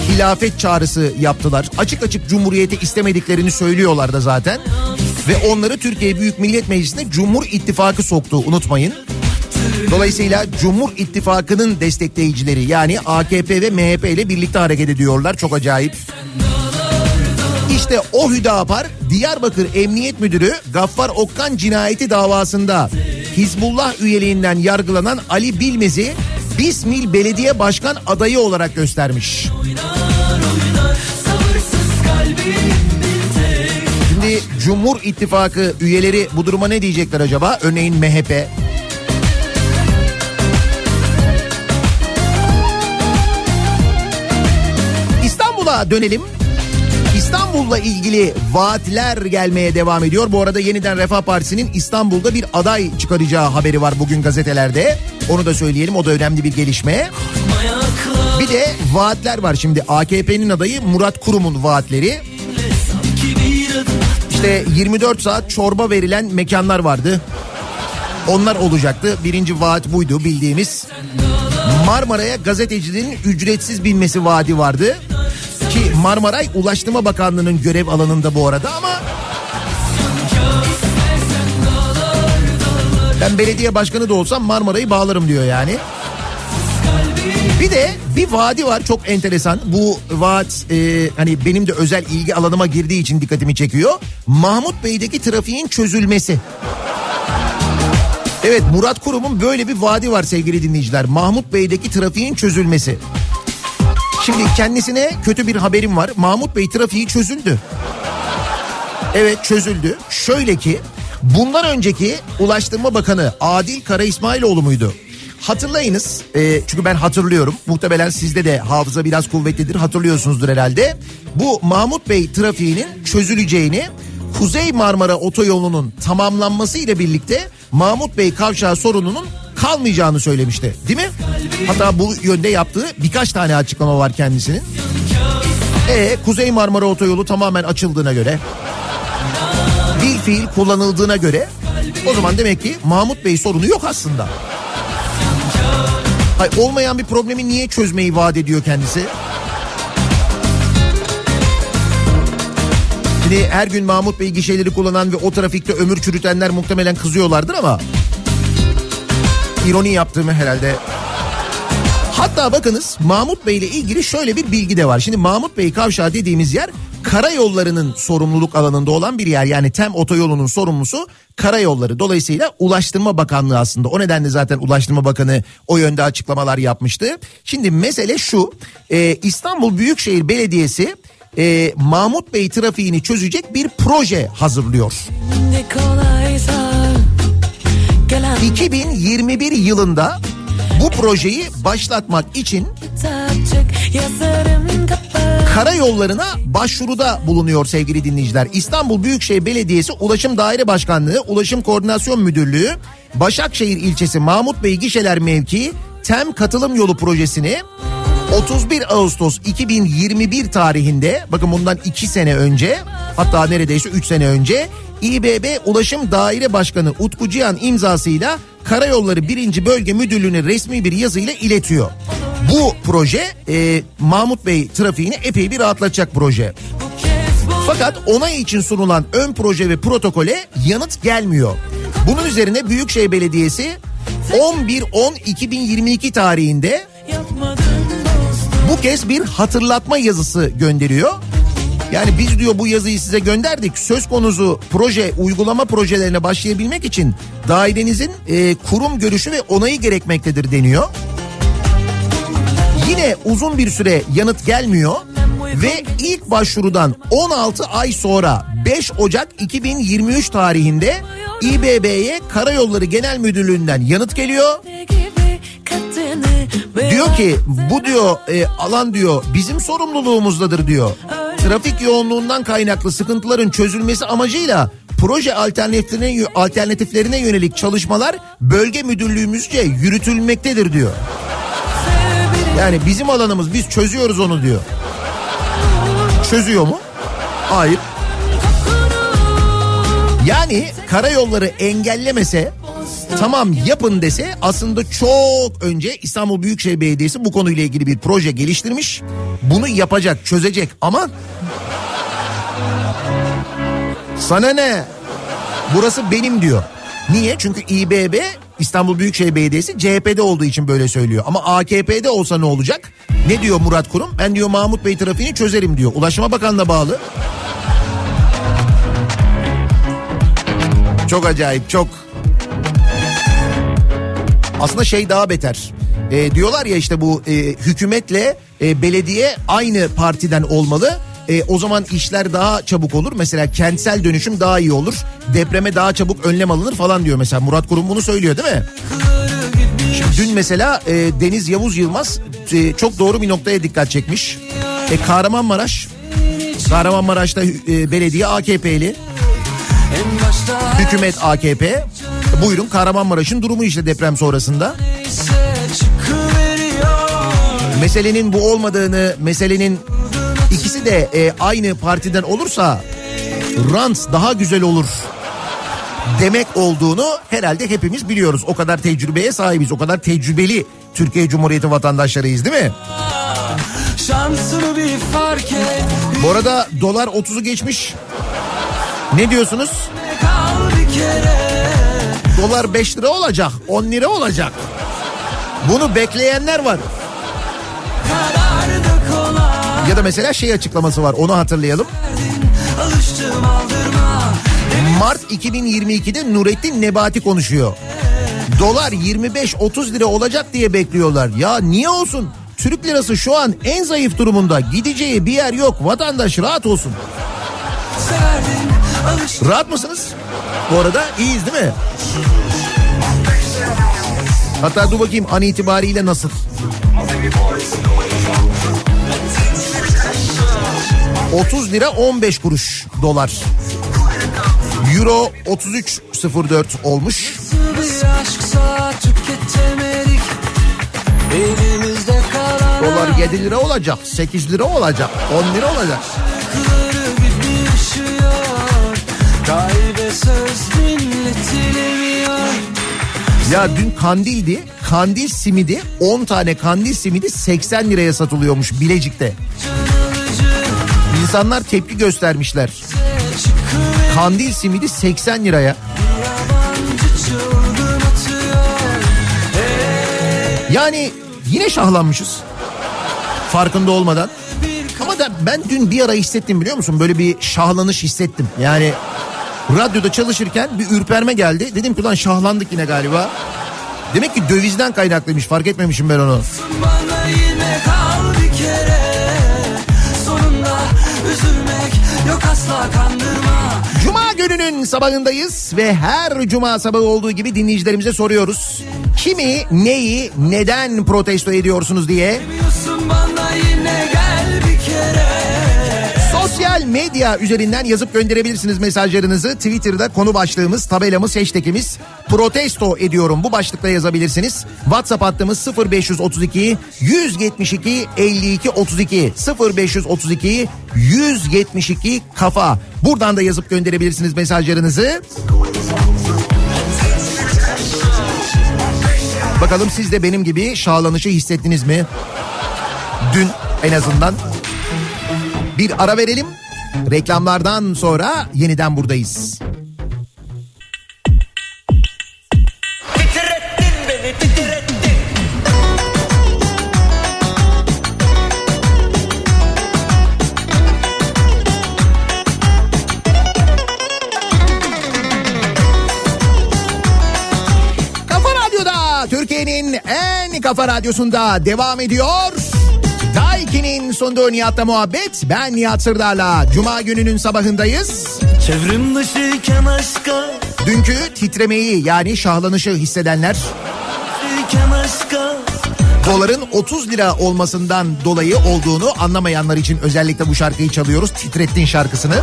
hilafet çağrısı yaptılar. Açık açık Cumhuriyeti istemediklerini söylüyorlar da zaten. Ve onları Türkiye Büyük Millet Meclisi'ne Cumhur İttifakı soktu unutmayın. Dolayısıyla Cumhur İttifakı'nın destekleyicileri yani AKP ve MHP ile birlikte hareket ediyorlar. Çok acayip. İşte o Hüdapar Diyarbakır Emniyet Müdürü Gaffar Okkan cinayeti davasında Hizbullah üyeliğinden yargılanan Ali Bilmez'i Bismil Belediye Başkan adayı olarak göstermiş. Şimdi Cumhur İttifakı üyeleri bu duruma ne diyecekler acaba? Örneğin MHP. İstanbul'a dönelim. İstanbul'la ilgili vaatler gelmeye devam ediyor. Bu arada yeniden Refah Partisi'nin İstanbul'da bir aday çıkaracağı haberi var bugün gazetelerde. Onu da söyleyelim o da önemli bir gelişme. Bir de vaatler var şimdi AKP'nin adayı Murat Kurum'un vaatleri. İşte 24 saat çorba verilen mekanlar vardı. Onlar olacaktı. Birinci vaat buydu bildiğimiz. Marmara'ya gazetecilerin ücretsiz binmesi vaadi vardı. Marmaray Ulaştırma Bakanlığı'nın görev alanında bu arada ama ben belediye başkanı da olsam Marmaray'ı bağlarım diyor yani. Bir de bir vaadi var çok enteresan. Bu vaat e, hani benim de özel ilgi alanıma girdiği için dikkatimi çekiyor. Mahmut Bey'deki trafiğin çözülmesi. Evet Murat Kurum'un böyle bir vaadi var sevgili dinleyiciler. Mahmut Bey'deki trafiğin çözülmesi. Şimdi kendisine kötü bir haberim var. Mahmut Bey trafiği çözüldü. Evet çözüldü. Şöyle ki bundan önceki Ulaştırma Bakanı Adil Kara İsmailoğlu muydu? Hatırlayınız e, çünkü ben hatırlıyorum muhtemelen sizde de hafıza biraz kuvvetlidir hatırlıyorsunuzdur herhalde. Bu Mahmut Bey trafiğinin çözüleceğini Kuzey Marmara Otoyolu'nun tamamlanması ile birlikte Mahmut Bey kavşağı sorununun kalmayacağını söylemişti değil mi? Hatta bu yönde yaptığı birkaç tane açıklama var kendisinin. E Kuzey Marmara Otoyolu tamamen açıldığına göre bil fiil kullanıldığına göre o zaman demek ki Mahmut Bey sorunu yok aslında. Hayır, olmayan bir problemi niye çözmeyi vaat ediyor kendisi? Şimdi her gün Mahmut Bey gişeleri kullanan ve o trafikte ömür çürütenler muhtemelen kızıyorlardır ama ironi yaptığımı herhalde. Hatta bakınız Mahmut Bey ile ilgili şöyle bir bilgi de var. Şimdi Mahmut Bey kavşağı dediğimiz yer karayollarının sorumluluk alanında olan bir yer. Yani TEM otoyolunun sorumlusu karayolları. Dolayısıyla Ulaştırma Bakanlığı aslında. O nedenle zaten Ulaştırma Bakanı o yönde açıklamalar yapmıştı. Şimdi mesele şu. E, İstanbul Büyükşehir Belediyesi e, Mahmut Bey trafiğini çözecek bir proje hazırlıyor. Ne kolaysa 2021 yılında bu projeyi başlatmak için karayollarına başvuruda bulunuyor sevgili dinleyiciler. İstanbul Büyükşehir Belediyesi Ulaşım Daire Başkanlığı, Ulaşım Koordinasyon Müdürlüğü, Başakşehir ilçesi Mahmut Bey Gişeler Mevki TEM Katılım Yolu Projesi'ni 31 Ağustos 2021 tarihinde bakın bundan 2 sene önce hatta neredeyse 3 sene önce İBB Ulaşım Daire Başkanı Utku Cihan imzasıyla Karayolları 1. Bölge Müdürlüğü'ne resmi bir yazıyla iletiyor. Bu proje e, Mahmut Bey trafiğini epey bir rahatlatacak proje. Fakat onay için sunulan ön proje ve protokole yanıt gelmiyor. Bunun üzerine Büyükşehir Belediyesi 11-10-2022 tarihinde bu kez bir hatırlatma yazısı gönderiyor. Yani biz diyor bu yazıyı size gönderdik. Söz konusu proje, uygulama projelerine başlayabilmek için dairenizin e, kurum görüşü ve onayı gerekmektedir deniyor. Yine uzun bir süre yanıt gelmiyor. Ve ilk başvurudan 16 ay sonra 5 Ocak 2023 tarihinde İBB'ye Karayolları Genel Müdürlüğü'nden yanıt geliyor. Diyor ki bu diyor e, alan diyor bizim sorumluluğumuzdadır diyor. Trafik yoğunluğundan kaynaklı sıkıntıların çözülmesi amacıyla proje alternatiflerine, alternatiflerine yönelik çalışmalar bölge müdürlüğümüzce yürütülmektedir diyor. Yani bizim alanımız biz çözüyoruz onu diyor. Çözüyor mu? Hayır. Yani karayolları engellemese tamam yapın dese aslında çok önce İstanbul Büyükşehir Belediyesi bu konuyla ilgili bir proje geliştirmiş. Bunu yapacak, çözecek ama sana ne? Burası benim diyor. Niye? Çünkü İBB İstanbul Büyükşehir Belediyesi CHP'de olduğu için böyle söylüyor. Ama AKP'de olsa ne olacak? Ne diyor Murat Kurum? Ben diyor Mahmut Bey trafiğini çözerim diyor. Ulaşma Bakanlığı'na bağlı. Çok acayip çok. Aslında şey daha beter. E, diyorlar ya işte bu e, hükümetle e, belediye aynı partiden olmalı. E, o zaman işler daha çabuk olur. Mesela kentsel dönüşüm daha iyi olur. Depreme daha çabuk önlem alınır falan diyor mesela. Murat Kurum bunu söylüyor değil mi? Şimdi dün mesela e, Deniz Yavuz Yılmaz e, çok doğru bir noktaya dikkat çekmiş. E, Kahramanmaraş, Kahramanmaraş'ta e, belediye AKP'li, hükümet AKP. Buyurun Kahramanmaraş'ın durumu işte deprem sonrasında. Meselenin bu olmadığını, meselenin ikisi de e, aynı partiden olursa rant daha güzel olur demek olduğunu herhalde hepimiz biliyoruz. O kadar tecrübeye sahibiz, o kadar tecrübeli Türkiye Cumhuriyeti vatandaşlarıyız değil mi? Şansını bir fark et Bu arada dolar 30'u geçmiş. Ne diyorsunuz? Dolar 5 lira olacak, 10 lira olacak. Bunu bekleyenler var. Kolay Ya da mesela şey açıklaması var onu hatırlayalım. Mart 2022'de Nurettin Nebati konuşuyor. Dolar 25-30 lira olacak diye bekliyorlar. Ya niye olsun? Türk lirası şu an en zayıf durumunda. Gideceği bir yer yok. Vatandaş rahat olsun. Rahat mısınız? Bu arada iyiyiz değil mi? Hatta dur bakayım an itibariyle nasıl? ...30 lira 15 kuruş dolar. Euro 33.04 olmuş. Dolar 7 lira olacak, 8 lira olacak, 10 lira olacak. Ya dün kandildi. Kandil simidi 10 tane kandil simidi 80 liraya satılıyormuş Bilecik'te. İnsanlar tepki göstermişler. Kandil simidi 80 liraya. Yani yine şahlanmışız. Farkında olmadan. Ama da ben dün bir ara hissettim biliyor musun? Böyle bir şahlanış hissettim. Yani radyoda çalışırken bir ürperme geldi. Dedim ki ulan şahlandık yine galiba. Demek ki dövizden kaynaklıymış fark etmemişim ben onu. Cuma gününün sabahındayız ve her cuma sabahı olduğu gibi dinleyicilerimize soruyoruz. Kimi, neyi, neden protesto ediyorsunuz diye. Medya üzerinden yazıp gönderebilirsiniz mesajlarınızı. Twitter'da konu başlığımız, tabelamız, hashtagimiz protesto ediyorum. Bu başlıkla yazabilirsiniz. WhatsApp hattımız 0532 172 52 32 0532 172 kafa. Buradan da yazıp gönderebilirsiniz mesajlarınızı. Bakalım siz de benim gibi şahlanışı hissettiniz mi? Dün en azından. Bir ara verelim. Reklamlardan sonra yeniden buradayız. Titrettin beni titrettin Kafa Radyo'da Türkiye'nin en kafa radyosunda devam ediyor. Daiki'nin sonunda Nihat'la muhabbet. Ben Nihat Sırdar'la. Cuma gününün sabahındayız. Çevrim dışıyken aşka Dünkü titremeyi yani şahlanışı hissedenler doların 30 lira olmasından dolayı olduğunu anlamayanlar için özellikle bu şarkıyı çalıyoruz. Titrettin şarkısını.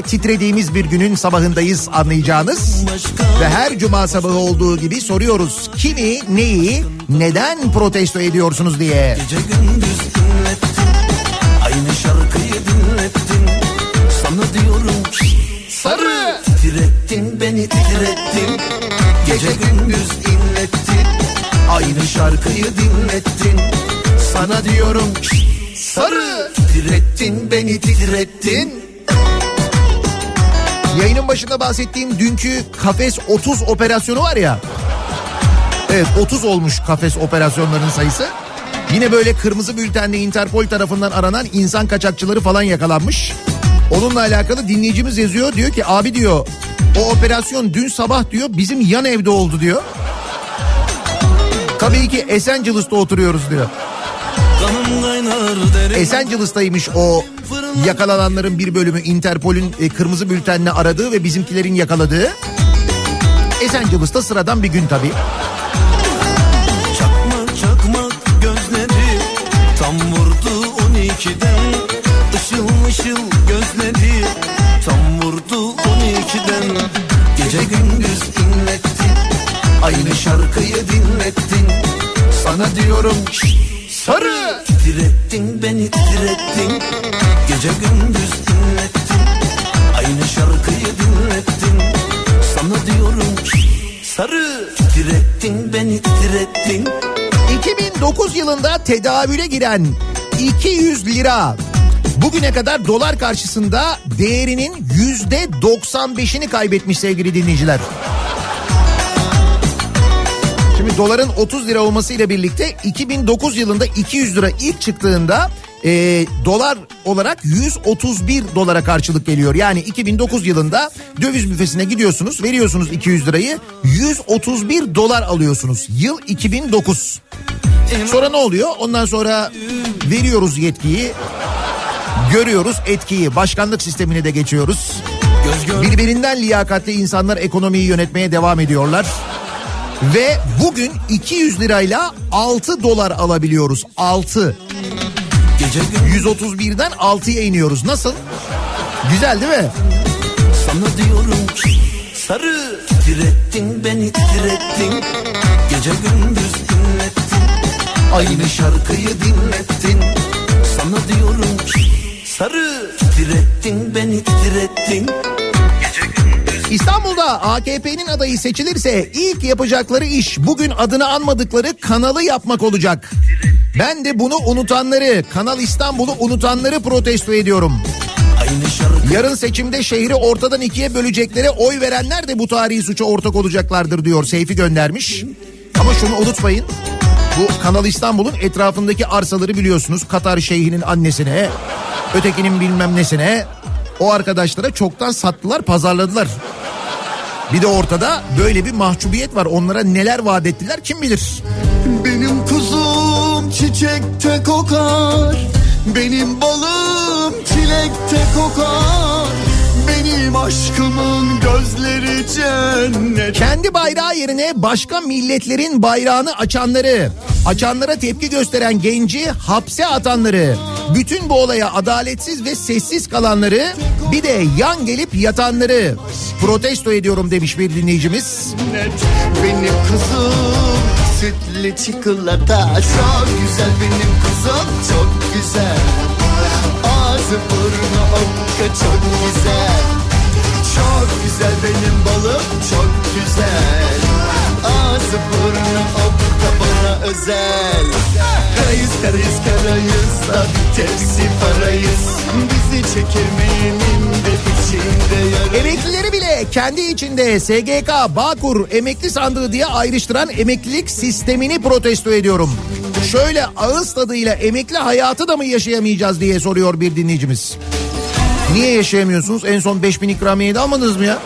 Yine titrediğimiz bir günün sabahındayız anlayacağınız. başka Ve her cuma sabahı olduğu gibi soruyoruz. Kimi, neyi, neden protesto ediyorsunuz diye. Gece gündüz dinlettin Aynı şarkıyı dinlettin Sana diyorum Sarı! Titrettin beni titrettin Gece gündüz inlettin Aynı şarkıyı dinlettin Sana diyorum Sarı! Titrettin beni titrettin Yayının başında bahsettiğim dünkü kafes 30 operasyonu var ya. Evet 30 olmuş kafes operasyonlarının sayısı. Yine böyle kırmızı bültenle Interpol tarafından aranan insan kaçakçıları falan yakalanmış. Onunla alakalı dinleyicimiz yazıyor. Diyor ki abi diyor o operasyon dün sabah diyor bizim yan evde oldu diyor. Tabii ki Esencilis'te oturuyoruz diyor. Esencilis'taymış o yakalananların bir bölümü Interpol'ün e, kırmızı bültenle aradığı ve bizimkilerin yakaladığı. Esencilis'ta sıradan bir gün tabii. Çakmak çakmak gözleri Tam vurdu 12'den Işıl mışıl gözleri Tam vurdu 12'den Gece gündüz inlettin Aynı şarkıyı dinlettin Sana diyorum Sarı! Titrettin beni titrettin. Gece gündüz dinlettin. Aynı şarkıyı dinlettin. Sana diyorum Sarı. Titrettin beni titrettin. 2009 yılında tedavüle giren 200 lira. Bugüne kadar dolar karşısında değerinin yüzde 95'ini kaybetmiş sevgili dinleyiciler. Doların 30 lira olmasıyla birlikte 2009 yılında 200 lira ilk çıktığında e, dolar olarak 131 dolara karşılık geliyor. Yani 2009 yılında döviz büfesine gidiyorsunuz veriyorsunuz 200 lirayı 131 dolar alıyorsunuz. Yıl 2009. Sonra ne oluyor? Ondan sonra veriyoruz yetkiyi, görüyoruz etkiyi, başkanlık sistemine de geçiyoruz. Birbirinden liyakatli insanlar ekonomiyi yönetmeye devam ediyorlar. Ve bugün 200 lirayla 6 dolar alabiliyoruz. 6. gece gün 131'den 6'ya iniyoruz. Nasıl? Güzel değil mi? sana diyorum Sarı Titrettin beni titrettin Gece gündüz dinlettin Aynı şarkıyı dinlettin Sana diyorum Sarı Titrettin beni titrettin İstanbul'da AKP'nin adayı seçilirse ilk yapacakları iş bugün adını anmadıkları kanalı yapmak olacak. Ben de bunu unutanları, Kanal İstanbul'u unutanları protesto ediyorum. Yarın seçimde şehri ortadan ikiye böleceklere oy verenler de bu tarihi suça ortak olacaklardır diyor Seyfi göndermiş. Ama şunu unutmayın. Bu Kanal İstanbul'un etrafındaki arsaları biliyorsunuz. Katar Şeyhi'nin annesine, ötekinin bilmem nesine. O arkadaşlara çoktan sattılar, pazarladılar. Bir de ortada böyle bir mahcubiyet var. Onlara neler vaat ettiler kim bilir. Benim kuzum çiçekte kokar Benim balım çilekte kokar Benim aşkımın gözleri cennet. Kendi bayrağı yerine başka milletlerin bayrağını açanları, açanlara tepki gösteren genci hapse atanları, bütün bu olaya adaletsiz ve sessiz kalanları, bir de yan gelip yatanları protesto ediyorum demiş bir dinleyicimiz. Benim kızım sütlü çikolata. Çok güzel benim kızım çok güzel Ağzı burnu okka çok güzel. Çok güzel benim balım çok güzel. Ağzı burnu okka bana özel. Karayız karayız karayız da tepsi parayız. Bizi çekirmeyenin de içinde yarayız. Emeklileri bile kendi içinde SGK, Bağkur, emekli sandığı diye ayrıştıran emeklilik sistemini protesto ediyorum. Şöyle ağız tadıyla emekli hayatı da mı yaşayamayacağız diye soruyor bir dinleyicimiz. Niye yaşayamıyorsunuz? En son 5000 ikramiyeyi de almadınız mı ya?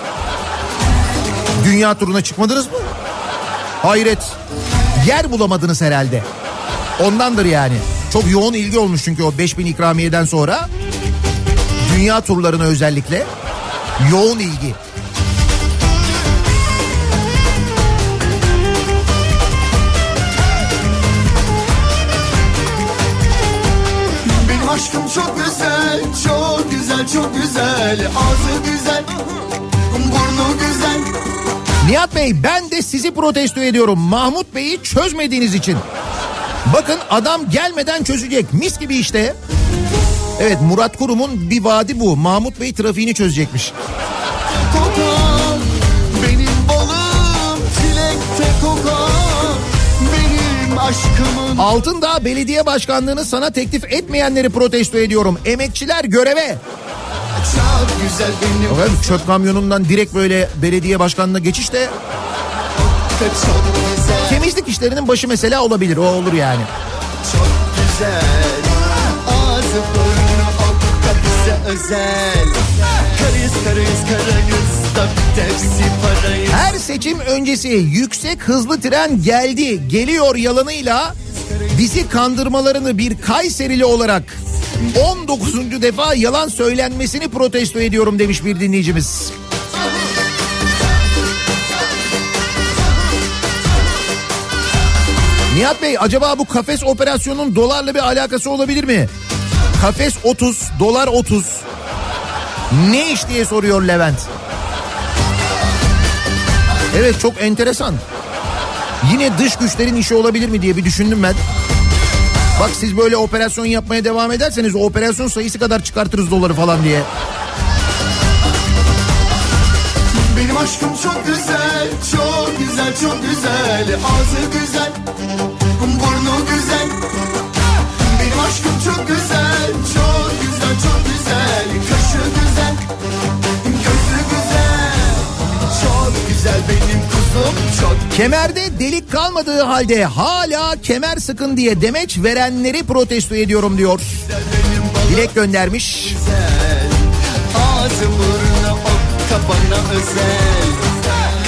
Dünya turuna çıkmadınız mı? Hayret. Yer bulamadınız herhalde. Ondandır yani. Çok yoğun ilgi olmuş çünkü o 5000 ikramiyeden sonra. Dünya turlarına özellikle. Yoğun ilgi. Çok güzel. Ağzı güzel, burnu güzel. Nihat Bey ben de sizi protesto ediyorum. Mahmut Bey'i çözmediğiniz için. Bakın adam gelmeden çözecek. Mis gibi işte. Evet Murat Kurum'un bir vaadi bu. Mahmut Bey trafiğini çözecekmiş. Kokar, aşkımın Altındağ Belediye Başkanlığı'nı sana teklif etmeyenleri protesto ediyorum. Emekçiler göreve. Efendim çöp kamyonundan direkt böyle belediye başkanlığına geçiş de temizlik işlerinin başı mesela olabilir. O olur yani. çok güzel. Ağzı burnu okka bize özel. Karıyız karıyız karayız Her seçim öncesi yüksek hızlı tren geldi, geliyor yalanıyla bizi kandırmalarını bir Kayserili olarak 19. defa yalan söylenmesini protesto ediyorum demiş bir dinleyicimiz. Nihat Bey acaba bu kafes operasyonunun dolarla bir alakası olabilir mi? Kafes 30, dolar 30. Ne iş diye soruyor Levent. Evet çok enteresan. Yine dış güçlerin işi olabilir mi diye bir düşündüm ben. Bak siz böyle operasyon yapmaya devam ederseniz operasyon sayısı kadar çıkartırız doları falan diye. Benim aşkım çok güzel, çok güzel, çok güzel. Ağzı güzel, burnu güzel. Benim aşkım çok güzel, çok güzel, çok güzel. Kaşı güzel, güzel benim kuzum, çok Kemerde delik kalmadığı halde hala kemer sıkın diye demeç verenleri protesto ediyorum diyor. Dilek göndermiş. güzel. Ağzı burnu okka bana özel.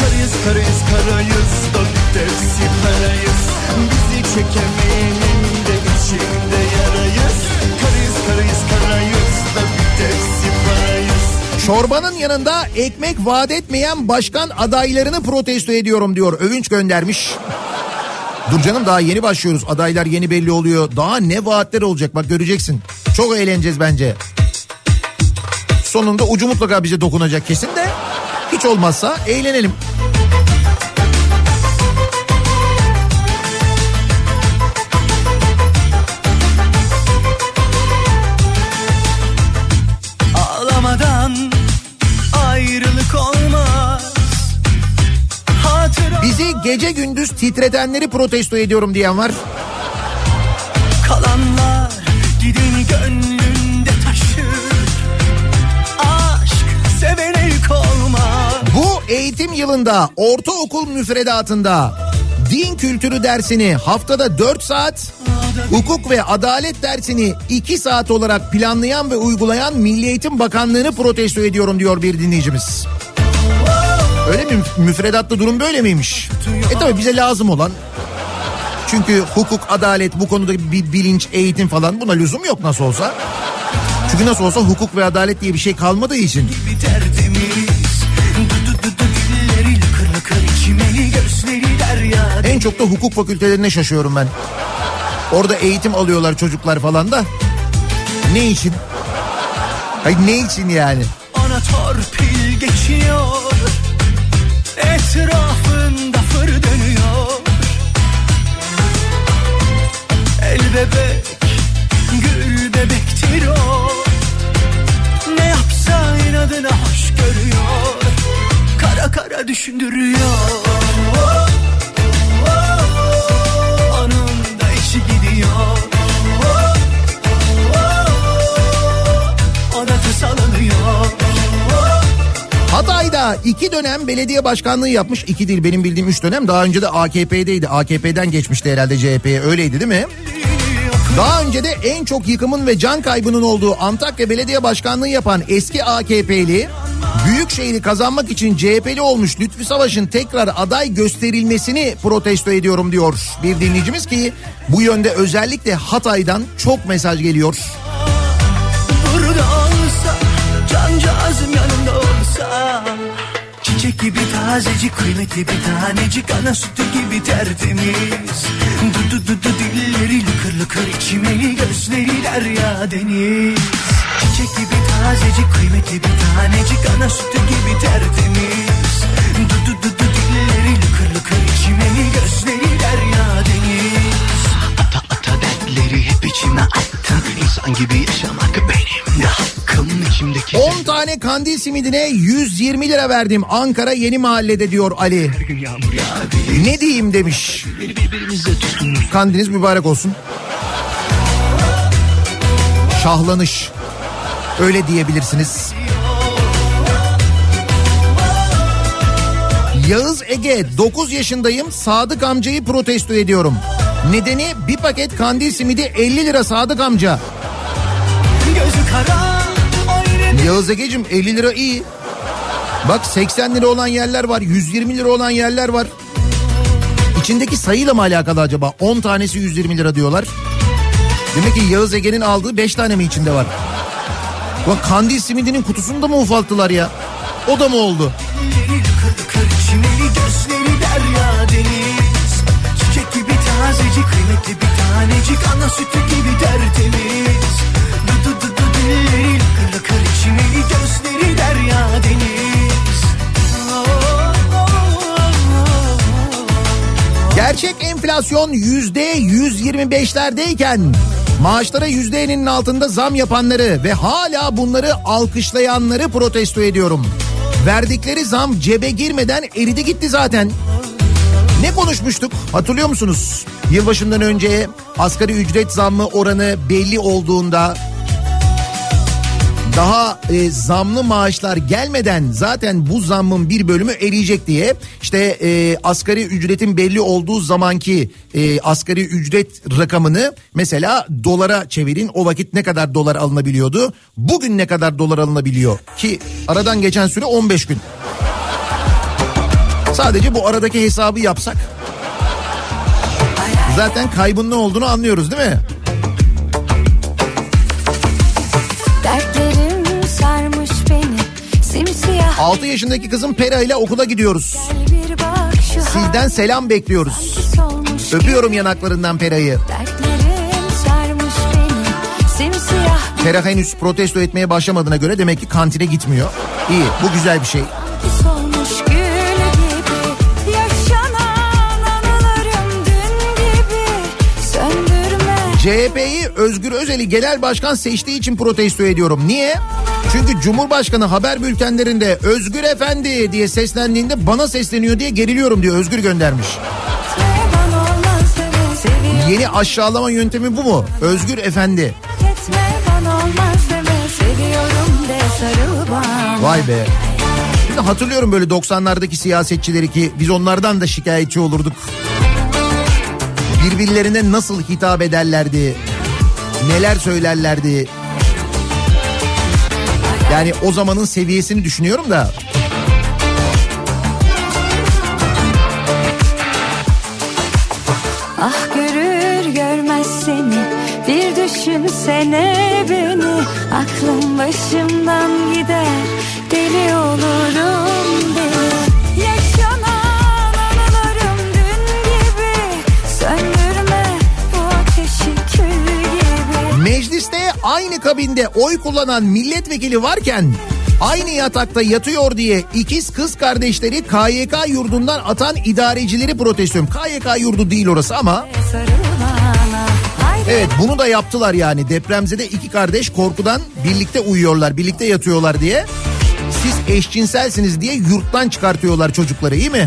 Karıyız karıyız karayız bir tepsi parayız. Bizi çekemeyenin de içinde yarayız. Karıyız karıyız karayız Çorbanın yanında ekmek vaat etmeyen başkan adaylarını protesto ediyorum diyor. Övünç göndermiş. Dur canım daha yeni başlıyoruz. Adaylar yeni belli oluyor. Daha ne vaatler olacak bak göreceksin. Çok eğleneceğiz bence. Sonunda ucu mutlaka bize dokunacak kesin de. Hiç olmazsa eğlenelim. Gece gündüz titretenleri protesto ediyorum diyen var. kalanlar Gideni gönlünde taşır Aşk sevene yük olmaz Bu eğitim yılında ortaokul müfredatında din kültürü dersini haftada 4 saat, hukuk ve adalet dersini 2 saat olarak planlayan ve uygulayan Milli Eğitim Bakanlığı'nı protesto ediyorum diyor bir dinleyicimiz. Öyle mi? Müfredatta durum böyle miymiş? E tabi bize lazım olan. Çünkü hukuk, adalet bu konuda bir bilinç, eğitim falan buna lüzum yok nasıl olsa. Çünkü nasıl olsa hukuk ve adalet diye bir şey kalmadığı için. En çok da hukuk fakültelerine şaşıyorum ben. Orada eğitim alıyorlar çocuklar falan da. Ne için? Hayır ne için yani? Ana torpil geçiyor Etrafında fır dönüyor. El bebek Gül bebektir o Ne yapsa inadına hoş görüyor. Kara kara düşündürüyor Hatay'da iki dönem belediye başkanlığı yapmış. İki değil benim bildiğim üç dönem. Daha önce de AKP'deydi. AKP'den geçmişti herhalde CHP'ye öyleydi değil mi? Daha önce de en çok yıkımın ve can kaybının olduğu Antakya Belediye Başkanlığı yapan eski AKP'li Büyükşehir'i kazanmak için CHP'li olmuş Lütfü Savaş'ın tekrar aday gösterilmesini protesto ediyorum diyor bir dinleyicimiz ki bu yönde özellikle Hatay'dan çok mesaj geliyor. Burada olsa yanımda olsa Çiçek gibi tazecik kıymetli bir tanecik ana sütü gibi tertemiz. Du du du du dilleri lıkır lıkır içimeli gözleri derya deniz. Çiçek gibi tazecik kıymetli bir tanecik ana sütü gibi tertemiz. Du du du du dilleri lıkır lıkır içimeli gözleri içime attım İnsan gibi yaşamak benim de hakkım içimdeki 10 tane kandil simidine 120 lira verdim Ankara Yeni Mahalle'de diyor Ali. Ne diyeyim demiş. Kandiniz mübarek olsun. Şahlanış. Öyle diyebilirsiniz. Yağız Ege 9 yaşındayım Sadık amcayı protesto ediyorum. Nedeni bir paket kandil simidi 50 lira Sadık amca. Kara Yağız Ege'cim 50 lira iyi. Bak 80 lira olan yerler var 120 lira olan yerler var. İçindeki sayıyla mı alakalı acaba? 10 tanesi 120 lira diyorlar. Demek ki Yağız Ege'nin aldığı 5 tane mi içinde var? Bak kandil simidinin kutusunu da mı ufalttılar ya? O da mı oldu? Elleri lıkır tazecik kıymetli bir tanecik ana sütü gibi tertemiz Du du du du dilleri lıkır lıkır içimeli gözleri derya deniz. Gerçek enflasyon yüzde 125'lerdeyken maaşlara yüzdeğinin altında zam yapanları ve hala bunları alkışlayanları protesto ediyorum. Verdikleri zam cebe girmeden eridi gitti zaten. Ne konuşmuştuk? Hatırlıyor musunuz? Yılbaşından önce asgari ücret zammı oranı belli olduğunda daha e, zamlı maaşlar gelmeden zaten bu zammın bir bölümü eriyecek diye işte e, asgari ücretin belli olduğu zamanki e, asgari ücret rakamını mesela dolara çevirin. O vakit ne kadar dolar alınabiliyordu? Bugün ne kadar dolar alınabiliyor? Ki aradan geçen süre 15 gün sadece bu aradaki hesabı yapsak zaten kaybın ne olduğunu anlıyoruz değil mi? Simsiyah 6 yaşındaki kızım Pera ile okula gidiyoruz. Sizden selam bekliyoruz. Öpüyorum yanaklarından Pera'yı. Pera henüz protesto etmeye başlamadığına göre demek ki kantine gitmiyor. İyi bu güzel bir şey. CHP'yi Özgür Özel'i genel başkan seçtiği için protesto ediyorum. Niye? Çünkü Cumhurbaşkanı haber bültenlerinde Özgür Efendi diye seslendiğinde bana sesleniyor diye geriliyorum diyor Özgür göndermiş. Yeni aşağılama yöntemi bu mu? Özgür Efendi. Vay be. Şimdi hatırlıyorum böyle 90'lardaki siyasetçileri ki biz onlardan da şikayetçi olurduk. Birbirlerine nasıl hitap ederlerdi? Neler söylerlerdi? Yani o zamanın seviyesini düşünüyorum da. Ah görür görmez seni bir düşünsene beni Aklım başımdan gider deli olurum aynı kabinde oy kullanan milletvekili varken aynı yatakta yatıyor diye ikiz kız kardeşleri KYK yurdundan atan idarecileri protesto. KYK yurdu değil orası ama Evet bunu da yaptılar yani depremzede iki kardeş korkudan birlikte uyuyorlar birlikte yatıyorlar diye. Siz eşcinselsiniz diye yurttan çıkartıyorlar çocukları iyi mi?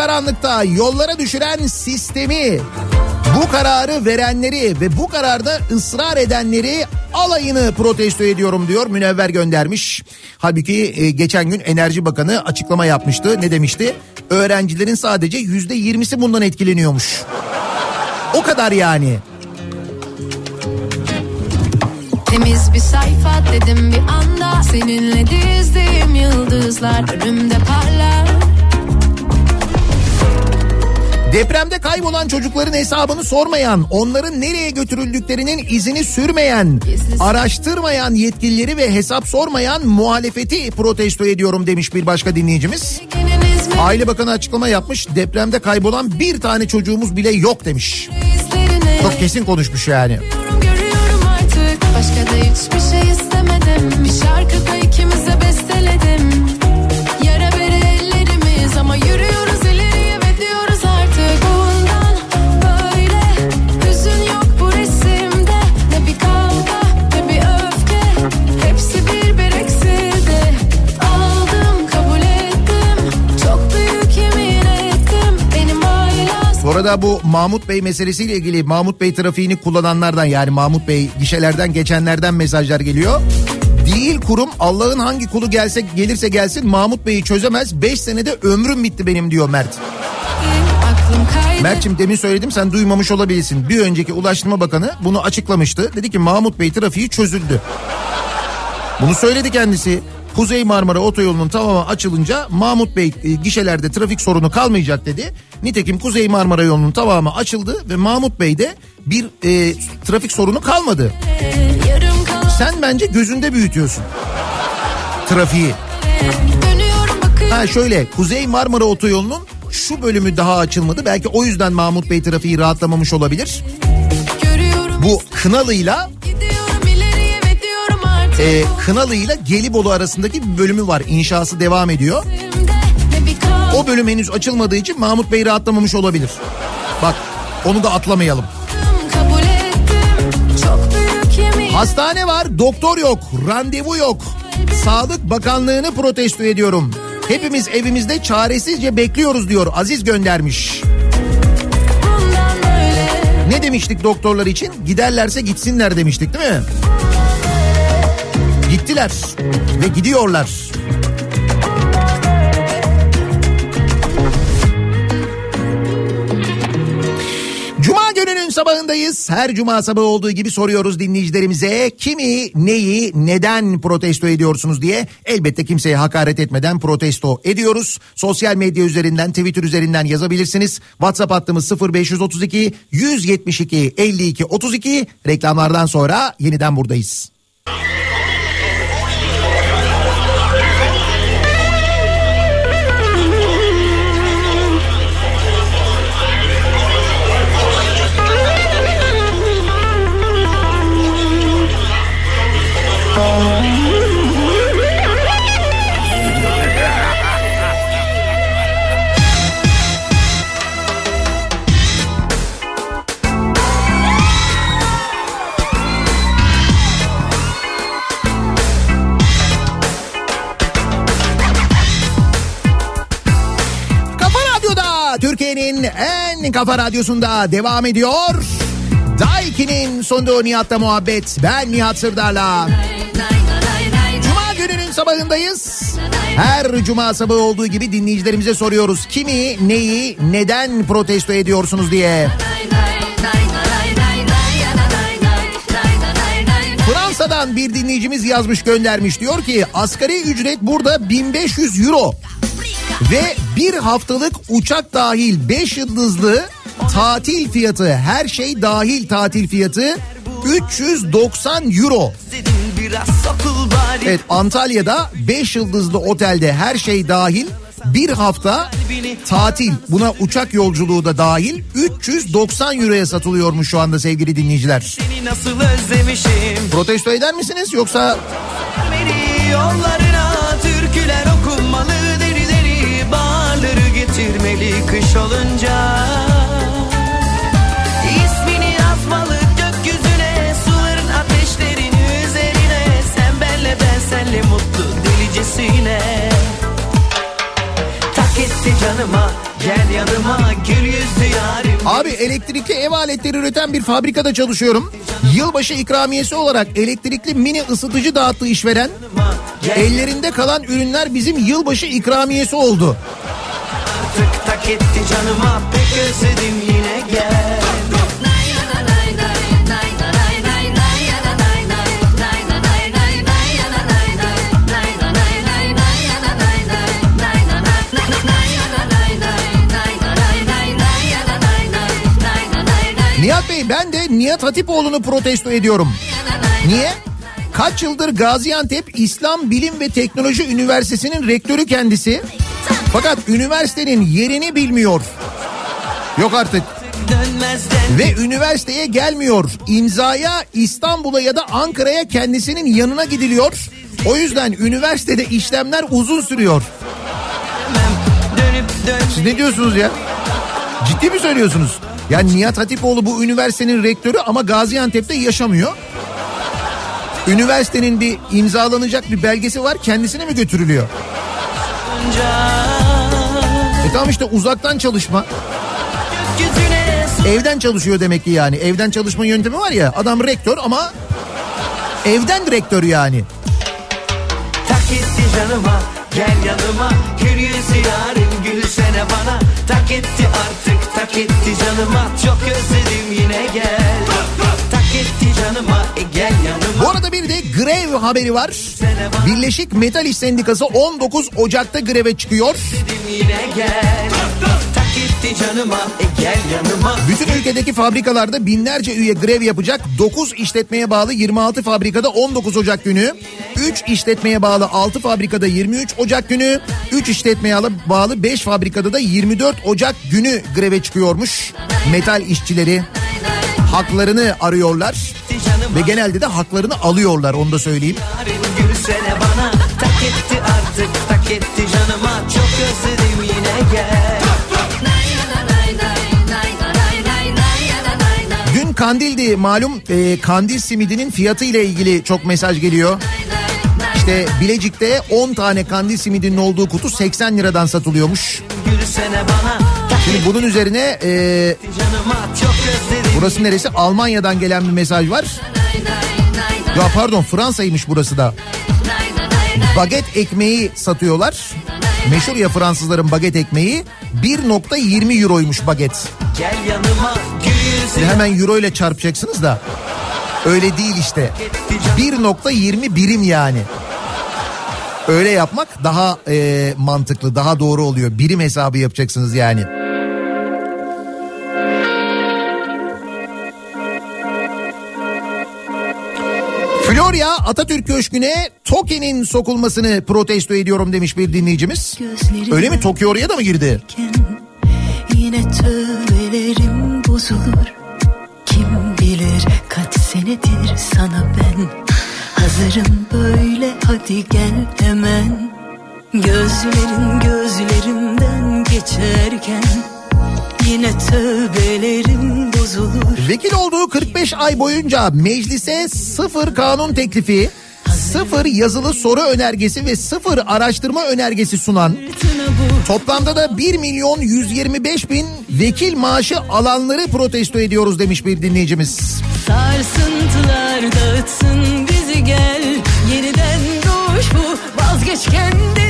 Karanlıkta yollara düşüren sistemi bu kararı verenleri ve bu kararda ısrar edenleri alayını protesto ediyorum diyor Münevver göndermiş. Halbuki e, geçen gün Enerji Bakanı açıklama yapmıştı. Ne demişti? Öğrencilerin sadece yüzde yirmisi bundan etkileniyormuş. O kadar yani. Temiz bir sayfa dedim bir anda Seninle dizdiğim yıldızlar önümde parlar Depremde kaybolan çocukların hesabını sormayan, onların nereye götürüldüklerinin izini sürmeyen, araştırmayan yetkilileri ve hesap sormayan muhalefeti protesto ediyorum demiş bir başka dinleyicimiz. Aile Bakanı açıklama yapmış. Depremde kaybolan bir tane çocuğumuz bile yok demiş. Çok kesin konuşmuş yani. Görüyorum, artık Başka da hiçbir şey istemedim Bir şarkı da ikimize besteledim Yara bere ellerimiz ama yürüyoruz Bu arada bu Mahmut Bey meselesiyle ilgili Mahmut Bey trafiğini kullananlardan yani Mahmut Bey gişelerden geçenlerden mesajlar geliyor. Değil kurum Allah'ın hangi kulu gelse gelirse gelsin Mahmut Bey'i çözemez. 5 senede ömrüm bitti benim diyor Mert. Mert'cim demin söyledim sen duymamış olabilirsin. Bir önceki Ulaştırma Bakanı bunu açıklamıştı. Dedi ki Mahmut Bey trafiği çözüldü. Bunu söyledi kendisi. Kuzey Marmara Otoyolu'nun tamamı açılınca Mahmut Bey e, gişelerde trafik sorunu kalmayacak dedi. Nitekim Kuzey Marmara yolunun tamamı açıldı ve Mahmut Bey'de bir e, trafik sorunu kalmadı. Sen bence gözünde büyütüyorsun trafiği. Ha şöyle Kuzey Marmara Otoyolu'nun şu bölümü daha açılmadı. Belki o yüzden Mahmut Bey trafiği rahatlamamış olabilir. Bu Kınalı'yla e, Kınalı ile Gelibolu arasındaki bir bölümü var. İnşası devam ediyor. O bölüm henüz açılmadığı için Mahmut Bey rahatlamamış olabilir. Bak onu da atlamayalım. Hastane var, doktor yok, randevu yok. Sağlık Bakanlığı'nı protesto ediyorum. Hepimiz evimizde çaresizce bekliyoruz diyor Aziz göndermiş. Ne demiştik doktorlar için? Giderlerse gitsinler demiştik değil mi? Gittiler ve gidiyorlar. Cuma gününün sabahındayız. Her cuma sabahı olduğu gibi soruyoruz dinleyicilerimize kimi, neyi, neden protesto ediyorsunuz diye. Elbette kimseye hakaret etmeden protesto ediyoruz. Sosyal medya üzerinden, Twitter üzerinden yazabilirsiniz. WhatsApp hattımız 0532 172 52 32. Reklamlardan sonra yeniden buradayız. Kafa radyosunda devam ediyor. Daiki'nin sonunda Nihat'la muhabbet. Ben Nihat Sırdar'la. Cuma gününün sabahındayız. Her cuma sabahı olduğu gibi dinleyicilerimize soruyoruz. Kimi, neyi, neden protesto ediyorsunuz diye. Fransa'dan bir dinleyicimiz yazmış göndermiş. Diyor ki asgari ücret burada 1500 euro. Ve bir haftalık uçak dahil 5 yıldızlı tatil fiyatı her şey dahil tatil fiyatı 390 euro. Evet Antalya'da 5 yıldızlı otelde her şey dahil bir hafta tatil buna uçak yolculuğu da dahil 390 euroya satılıyormuş şu anda sevgili dinleyiciler. Protesto eder misiniz yoksa yollarına türküler okunmalı kış olunca İsmini yazmalı gökyüzüne Suların ateşlerin üzerine Sen benle ben senle mutlu delicesine Tak etti canıma Gel yanıma gül yüzlü yarim Abi elektrikli ev aletleri üreten bir fabrikada çalışıyorum. Yılbaşı ikramiyesi olarak elektrikli mini ısıtıcı dağıttı işveren. Ellerinde kalan ürünler bizim yılbaşı ikramiyesi oldu. Artık tak etti canıma pek özledim yine gel Nihat Bey ben de Nihat Hatipoğlu'nu protesto ediyorum. Niye? Kaç yıldır Gaziantep İslam Bilim ve Teknoloji Üniversitesi'nin rektörü kendisi. Fakat üniversitenin yerini bilmiyor. Yok artık. Ve üniversiteye gelmiyor. İmzaya İstanbul'a ya da Ankara'ya kendisinin yanına gidiliyor. O yüzden üniversitede işlemler uzun sürüyor. Siz ne diyorsunuz ya? Ciddi mi söylüyorsunuz? Yani Nihat Hatipoğlu bu üniversitenin rektörü ama Gaziantep'te yaşamıyor. Üniversitenin bir imzalanacak bir belgesi var kendisine mi götürülüyor? E işte uzaktan çalışma. Evden çalışıyor demek ki yani. Evden çalışma yöntemi var ya adam rektör ama evden rektör yani. Tak etti canıma gel yanıma Gül yüzü yarim gülsene bana Tak etti artık tak etti canıma Çok özledim yine gel Bu arada bir de grev haberi var. Birleşik Metal İş Sendikası 19 Ocak'ta greve çıkıyor. E Bütün ülkedeki fabrikalarda binlerce üye grev yapacak. 9 işletmeye bağlı 26 fabrikada 19 Ocak günü. 3 işletmeye bağlı 6 fabrikada 23 Ocak günü. 3 işletmeye bağlı 5 fabrikada da 24 Ocak günü greve çıkıyormuş. Metal işçileri haklarını arıyorlar. Ve genelde de haklarını alıyorlar onu da söyleyeyim. Bana Tak etti artık tak etti canıma Çok özledim yine gel Dün kandildi malum e, kandil simidinin fiyatı ile ilgili çok mesaj geliyor. İşte Bilecik'te 10 tane kandil simidinin olduğu kutu 80 liradan satılıyormuş. Gülsene bana Şimdi bunun üzerine e, burası neresi? Almanya'dan gelen bir mesaj var. Ya pardon Fransa'ymış burası da. Baget ekmeği satıyorlar. Meşhur ya Fransızların baget ekmeği 1.20 euroymuş baget. Gel hemen euro ile çarpacaksınız da öyle değil işte. 1.20 birim yani. Öyle yapmak daha e, mantıklı, daha doğru oluyor. Birim hesabı yapacaksınız yani. Florya Atatürk Köşkü'ne Toki'nin sokulmasını protesto ediyorum demiş bir dinleyicimiz. Öyle mi? Toki oraya da mı girdi? Yine tövbelerim bozulur Kim bilir kaç senedir sana ben Hazırım böyle hadi gel hemen Gözlerin gözlerimden geçerken Yine tövbelerim bozulur. Vekil olduğu 45 ay boyunca meclise sıfır kanun teklifi, sıfır yazılı soru önergesi ve sıfır araştırma önergesi sunan toplamda da 1 milyon 125 bin vekil maaşı alanları protesto ediyoruz demiş bir dinleyicimiz. Sarsıntılar dağıtsın bizi gel. Yeniden doğuş bu. Vazgeç kendinden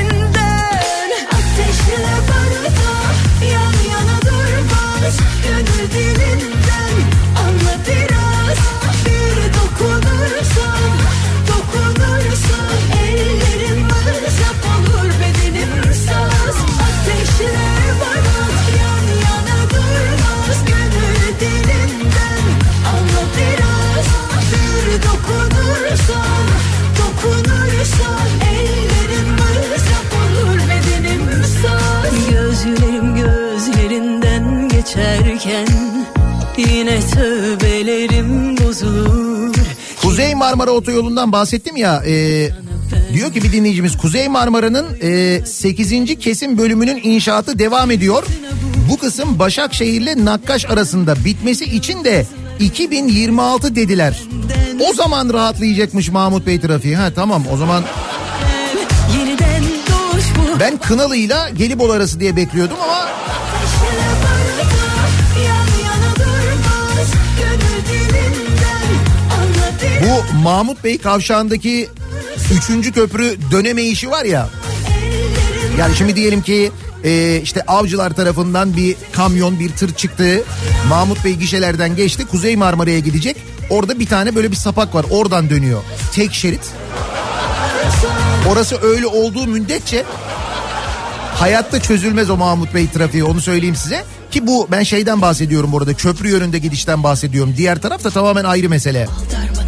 Yine tövbelerim bozulur Kuzey Marmara Otoyolu'ndan bahsettim ya. e, diyor ki bir dinleyicimiz Kuzey Marmara'nın e, 8. kesim bölümünün inşaatı devam ediyor. Bu kısım Başakşehir ile Nakkaş arasında bitmesi için de 2026 dediler. O zaman rahatlayacakmış Mahmut Bey trafiği. Ha tamam o zaman Ben Kınalı'yla Gelibolu arası diye bekliyordum ama bu Mahmut Bey kavşağındaki üçüncü köprü döneme işi var ya. Yani şimdi diyelim ki e, işte avcılar tarafından bir kamyon bir tır çıktı. Mahmut Bey gişelerden geçti. Kuzey Marmara'ya gidecek. Orada bir tane böyle bir sapak var. Oradan dönüyor. Tek şerit. Orası öyle olduğu müddetçe hayatta çözülmez o Mahmut Bey trafiği onu söyleyeyim size. Ki bu ben şeyden bahsediyorum burada köprü yönünde gidişten bahsediyorum. Diğer taraf da tamamen ayrı mesele. Darmadağın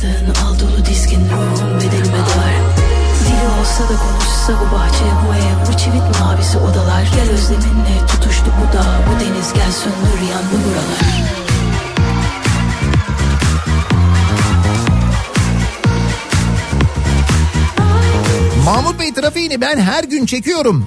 Olsa da konuşsa bu bahçe bu ev Bu çivit mavisi odalar Gel özleminle tutuştu bu dağ Bu deniz gel söndür yandı buralar Mahmut Bey trafiğini ben her gün çekiyorum.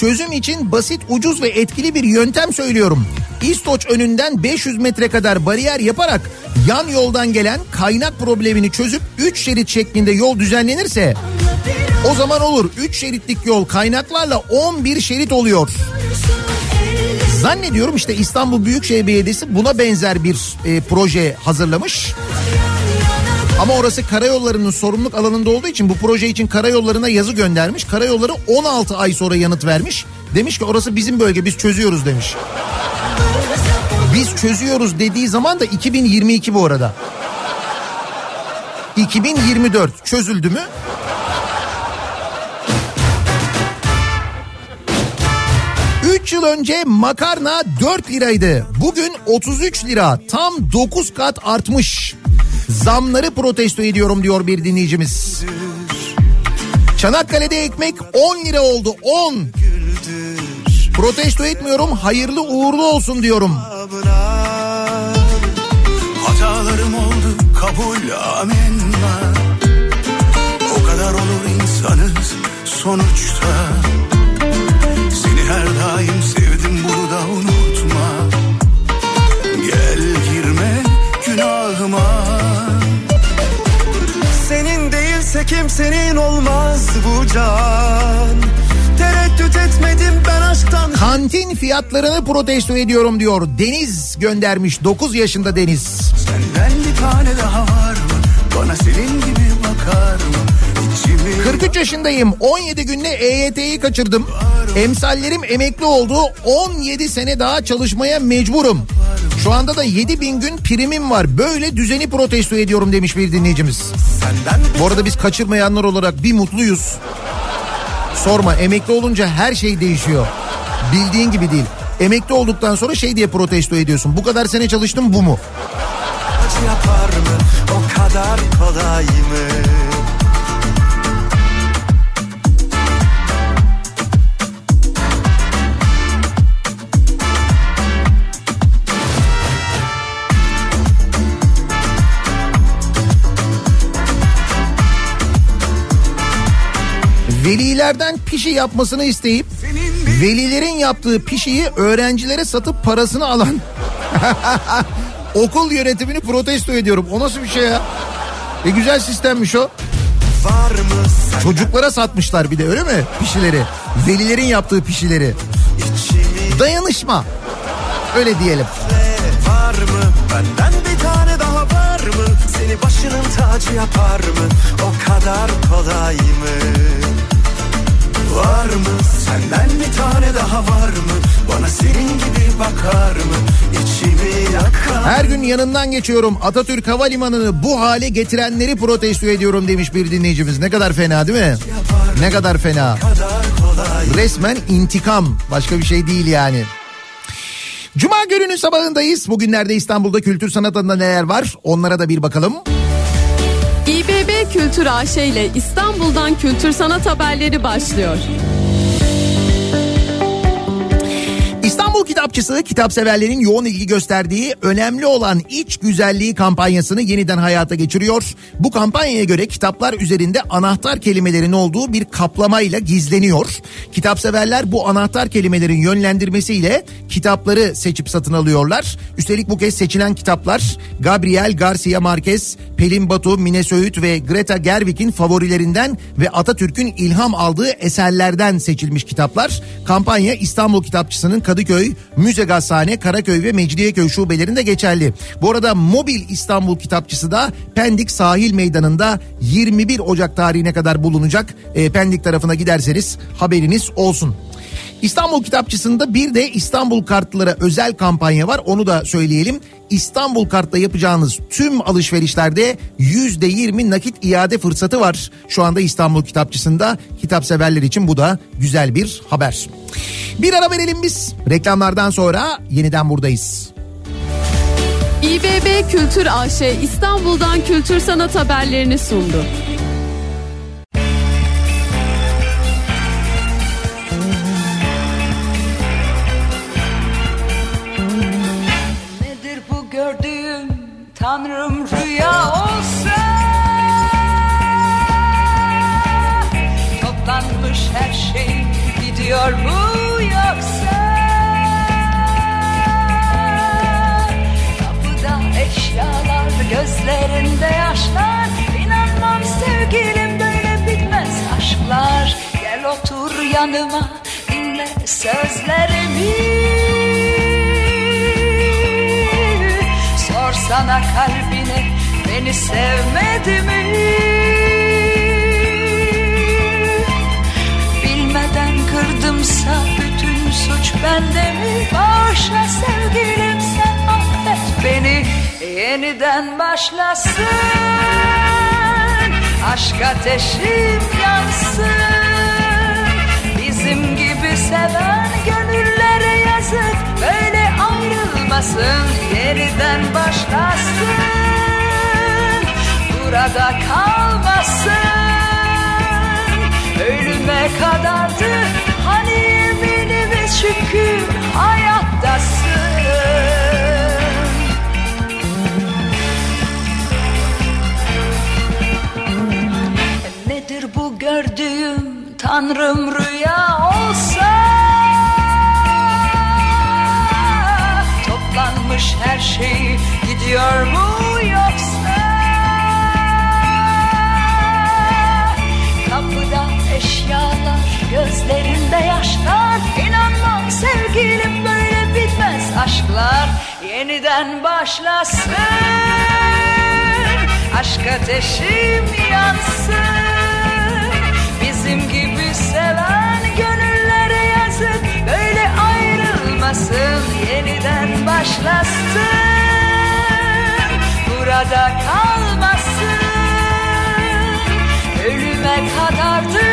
Çözüm için basit, ucuz ve etkili bir yöntem söylüyorum. İstoç önünden 500 metre kadar bariyer yaparak yan yoldan gelen kaynak problemini çözüp 3 şerit şeklinde yol düzenlenirse o zaman olur 3 şeritlik yol kaynaklarla 11 şerit oluyor. Zannediyorum işte İstanbul Büyükşehir Belediyesi buna benzer bir e, proje hazırlamış. Ama orası karayollarının sorumluluk alanında olduğu için bu proje için karayollarına yazı göndermiş. Karayolları 16 ay sonra yanıt vermiş. Demiş ki orası bizim bölge biz çözüyoruz demiş. Biz çözüyoruz dediği zaman da 2022 bu arada. 2024 çözüldü mü? Yıl önce makarna 4 liraydı. Bugün 33 lira. Tam 9 kat artmış. Zamları protesto ediyorum diyor bir dinleyicimiz. Çanakkale'de ekmek 10 lira oldu 10. Protesto etmiyorum hayırlı uğurlu olsun diyorum. Hatalarım oldu kabul amenna O kadar olur insanız sonuçta Seni her daim sevdim bunu da unutma Gel girme günahıma Senin değilse kimsenin olmaz bu can Tereddüt etmedim ben aşktan Kantin fiyatlarını protesto ediyorum diyor. Deniz göndermiş 9 yaşında Deniz. Senden bir tane daha var mı? Bana senin gibi bakar mı? İçimi 43 yaşındayım. 17 günde EYT'yi kaçırdım. Emsallerim emekli oldu. 17 sene daha çalışmaya mecburum. Şu anda da 7 bin gün primim var. Böyle düzeni protesto ediyorum demiş bir dinleyicimiz. Bu arada biz kaçırmayanlar olarak bir mutluyuz. Sorma emekli olunca her şey değişiyor. Bildiğin gibi değil. Emekli olduktan sonra şey diye protesto ediyorsun. Bu kadar sene çalıştım bu mu? yapar mı? O kadar kolay mı? Velilerden pişi yapmasını isteyip velilerin yaptığı pişiyi öğrencilere satıp parasını alan okul yönetimini protesto ediyorum. O nasıl bir şey ya? E güzel sistemmiş o. Çocuklara satmışlar bir de öyle mi pişileri? Velilerin yaptığı pişileri. Dayanışma. Öyle diyelim. var mı? Benden bir tane daha var mı? Seni başının tacı yapar mı? O kadar kolay mı? Var mı? Senden bir tane daha var mı? Bana senin gibi bakar mı? İçimi yakar Her gün yanından geçiyorum. Atatürk Havalimanı'nı bu hale getirenleri protesto ediyorum demiş bir dinleyicimiz. Ne kadar fena değil mi? Ne kadar fena. Resmen intikam. Başka bir şey değil yani. Cuma gününün sabahındayız. Bugünlerde İstanbul'da kültür sanat alanında neler var? Onlara da bir bakalım. İBB Kültür AŞ ile İstanbul'dan kültür sanat haberleri başlıyor. İstanbul Kitapçısı kitapseverlerin yoğun ilgi gösterdiği önemli olan iç güzelliği kampanyasını yeniden hayata geçiriyor. Bu kampanyaya göre kitaplar üzerinde anahtar kelimelerin olduğu bir kaplamayla gizleniyor. Kitapseverler bu anahtar kelimelerin yönlendirmesiyle kitapları seçip satın alıyorlar. Üstelik bu kez seçilen kitaplar Gabriel Garcia Marquez, Pelin Batu, Mine Söğüt ve Greta Gerwig'in favorilerinden ve Atatürk'ün ilham aldığı eserlerden seçilmiş kitaplar. Kampanya İstanbul Kitapçısı'nın Kadıköy, Müze Gazhane, Karaköy ve Mecidiyeköy şubelerinde geçerli. Bu arada mobil İstanbul Kitapçısı da Pendik Sahil Meydanı'nda 21 Ocak tarihine kadar bulunacak. E, Pendik tarafına giderseniz haberiniz olsun. İstanbul Kitapçısı'nda bir de İstanbul kartlara özel kampanya var onu da söyleyelim. İstanbul kartla yapacağınız tüm alışverişlerde yüzde yirmi nakit iade fırsatı var. Şu anda İstanbul Kitapçısı'nda kitap severler için bu da güzel bir haber. Bir ara verelim biz. Reklamlardan sonra yeniden buradayız. İBB Kültür AŞ İstanbul'dan kültür sanat haberlerini sundu. Yaşlar İnanmam sevgilim böyle bitmez aşklar Gel otur yanıma dinle sözlerimi Sorsana kalbine beni sevmedi mi? Bilmeden kırdımsa bütün suç bende mi? Bağışla sevgilim sen affet beni Yeniden başlasın. Aşk ateşim yansın. Bizim gibi seven gönüllere yazık. Böyle ayrılmasın. Yeniden başlasın. Burada kalmasın. Ölüme kadardı. Hani yeminimiz şükür hayattasın Tanrım rüya olsa Toplanmış her şey gidiyor mu yoksa? Kapıda eşyalar gözlerinde yaşlar İnanmam sevgilim böyle bitmez aşklar Yeniden başlasın. Aşk ateşim yansın ayrılmasın yeniden başlasın? Burada kalmasın. Ölüme kadardı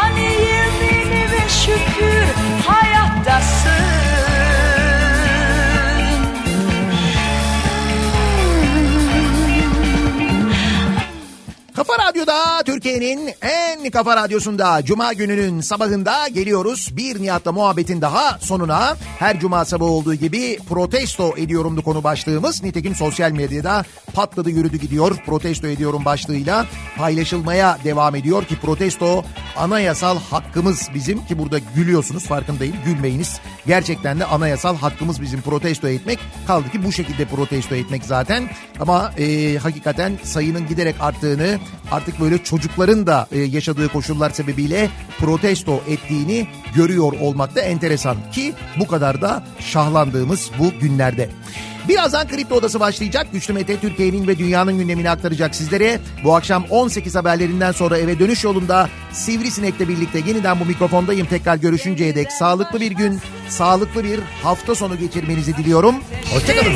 hani yeminime şükür hayattasın. Kafa Radyo'da Türkiye'nin en kafa radyosunda Cuma gününün sabahında geliyoruz. Bir Nihat'la muhabbetin daha sonuna her Cuma sabahı olduğu gibi protesto ediyorumdu konu başlığımız. Nitekim sosyal medyada patladı yürüdü gidiyor protesto ediyorum başlığıyla paylaşılmaya devam ediyor ki protesto anayasal hakkımız bizim ki burada gülüyorsunuz farkındayım gülmeyiniz. Gerçekten de anayasal hakkımız bizim protesto etmek kaldı ki bu şekilde protesto etmek zaten ama e, hakikaten sayının giderek arttığını artık böyle çocukların da e, yaşadığı koşullar sebebiyle protesto ettiğini görüyor olmak da enteresan ki bu kadar da şahlandığımız bu günlerde. Birazdan Kripto Odası başlayacak. Güçlü Mete Türkiye'nin ve dünyanın gündemini aktaracak sizlere. Bu akşam 18 haberlerinden sonra eve dönüş yolunda Sivrisinek'le birlikte yeniden bu mikrofondayım. Tekrar görüşünceye dek sağlıklı bir gün, sağlıklı bir hafta sonu geçirmenizi diliyorum. Hoşçakalın.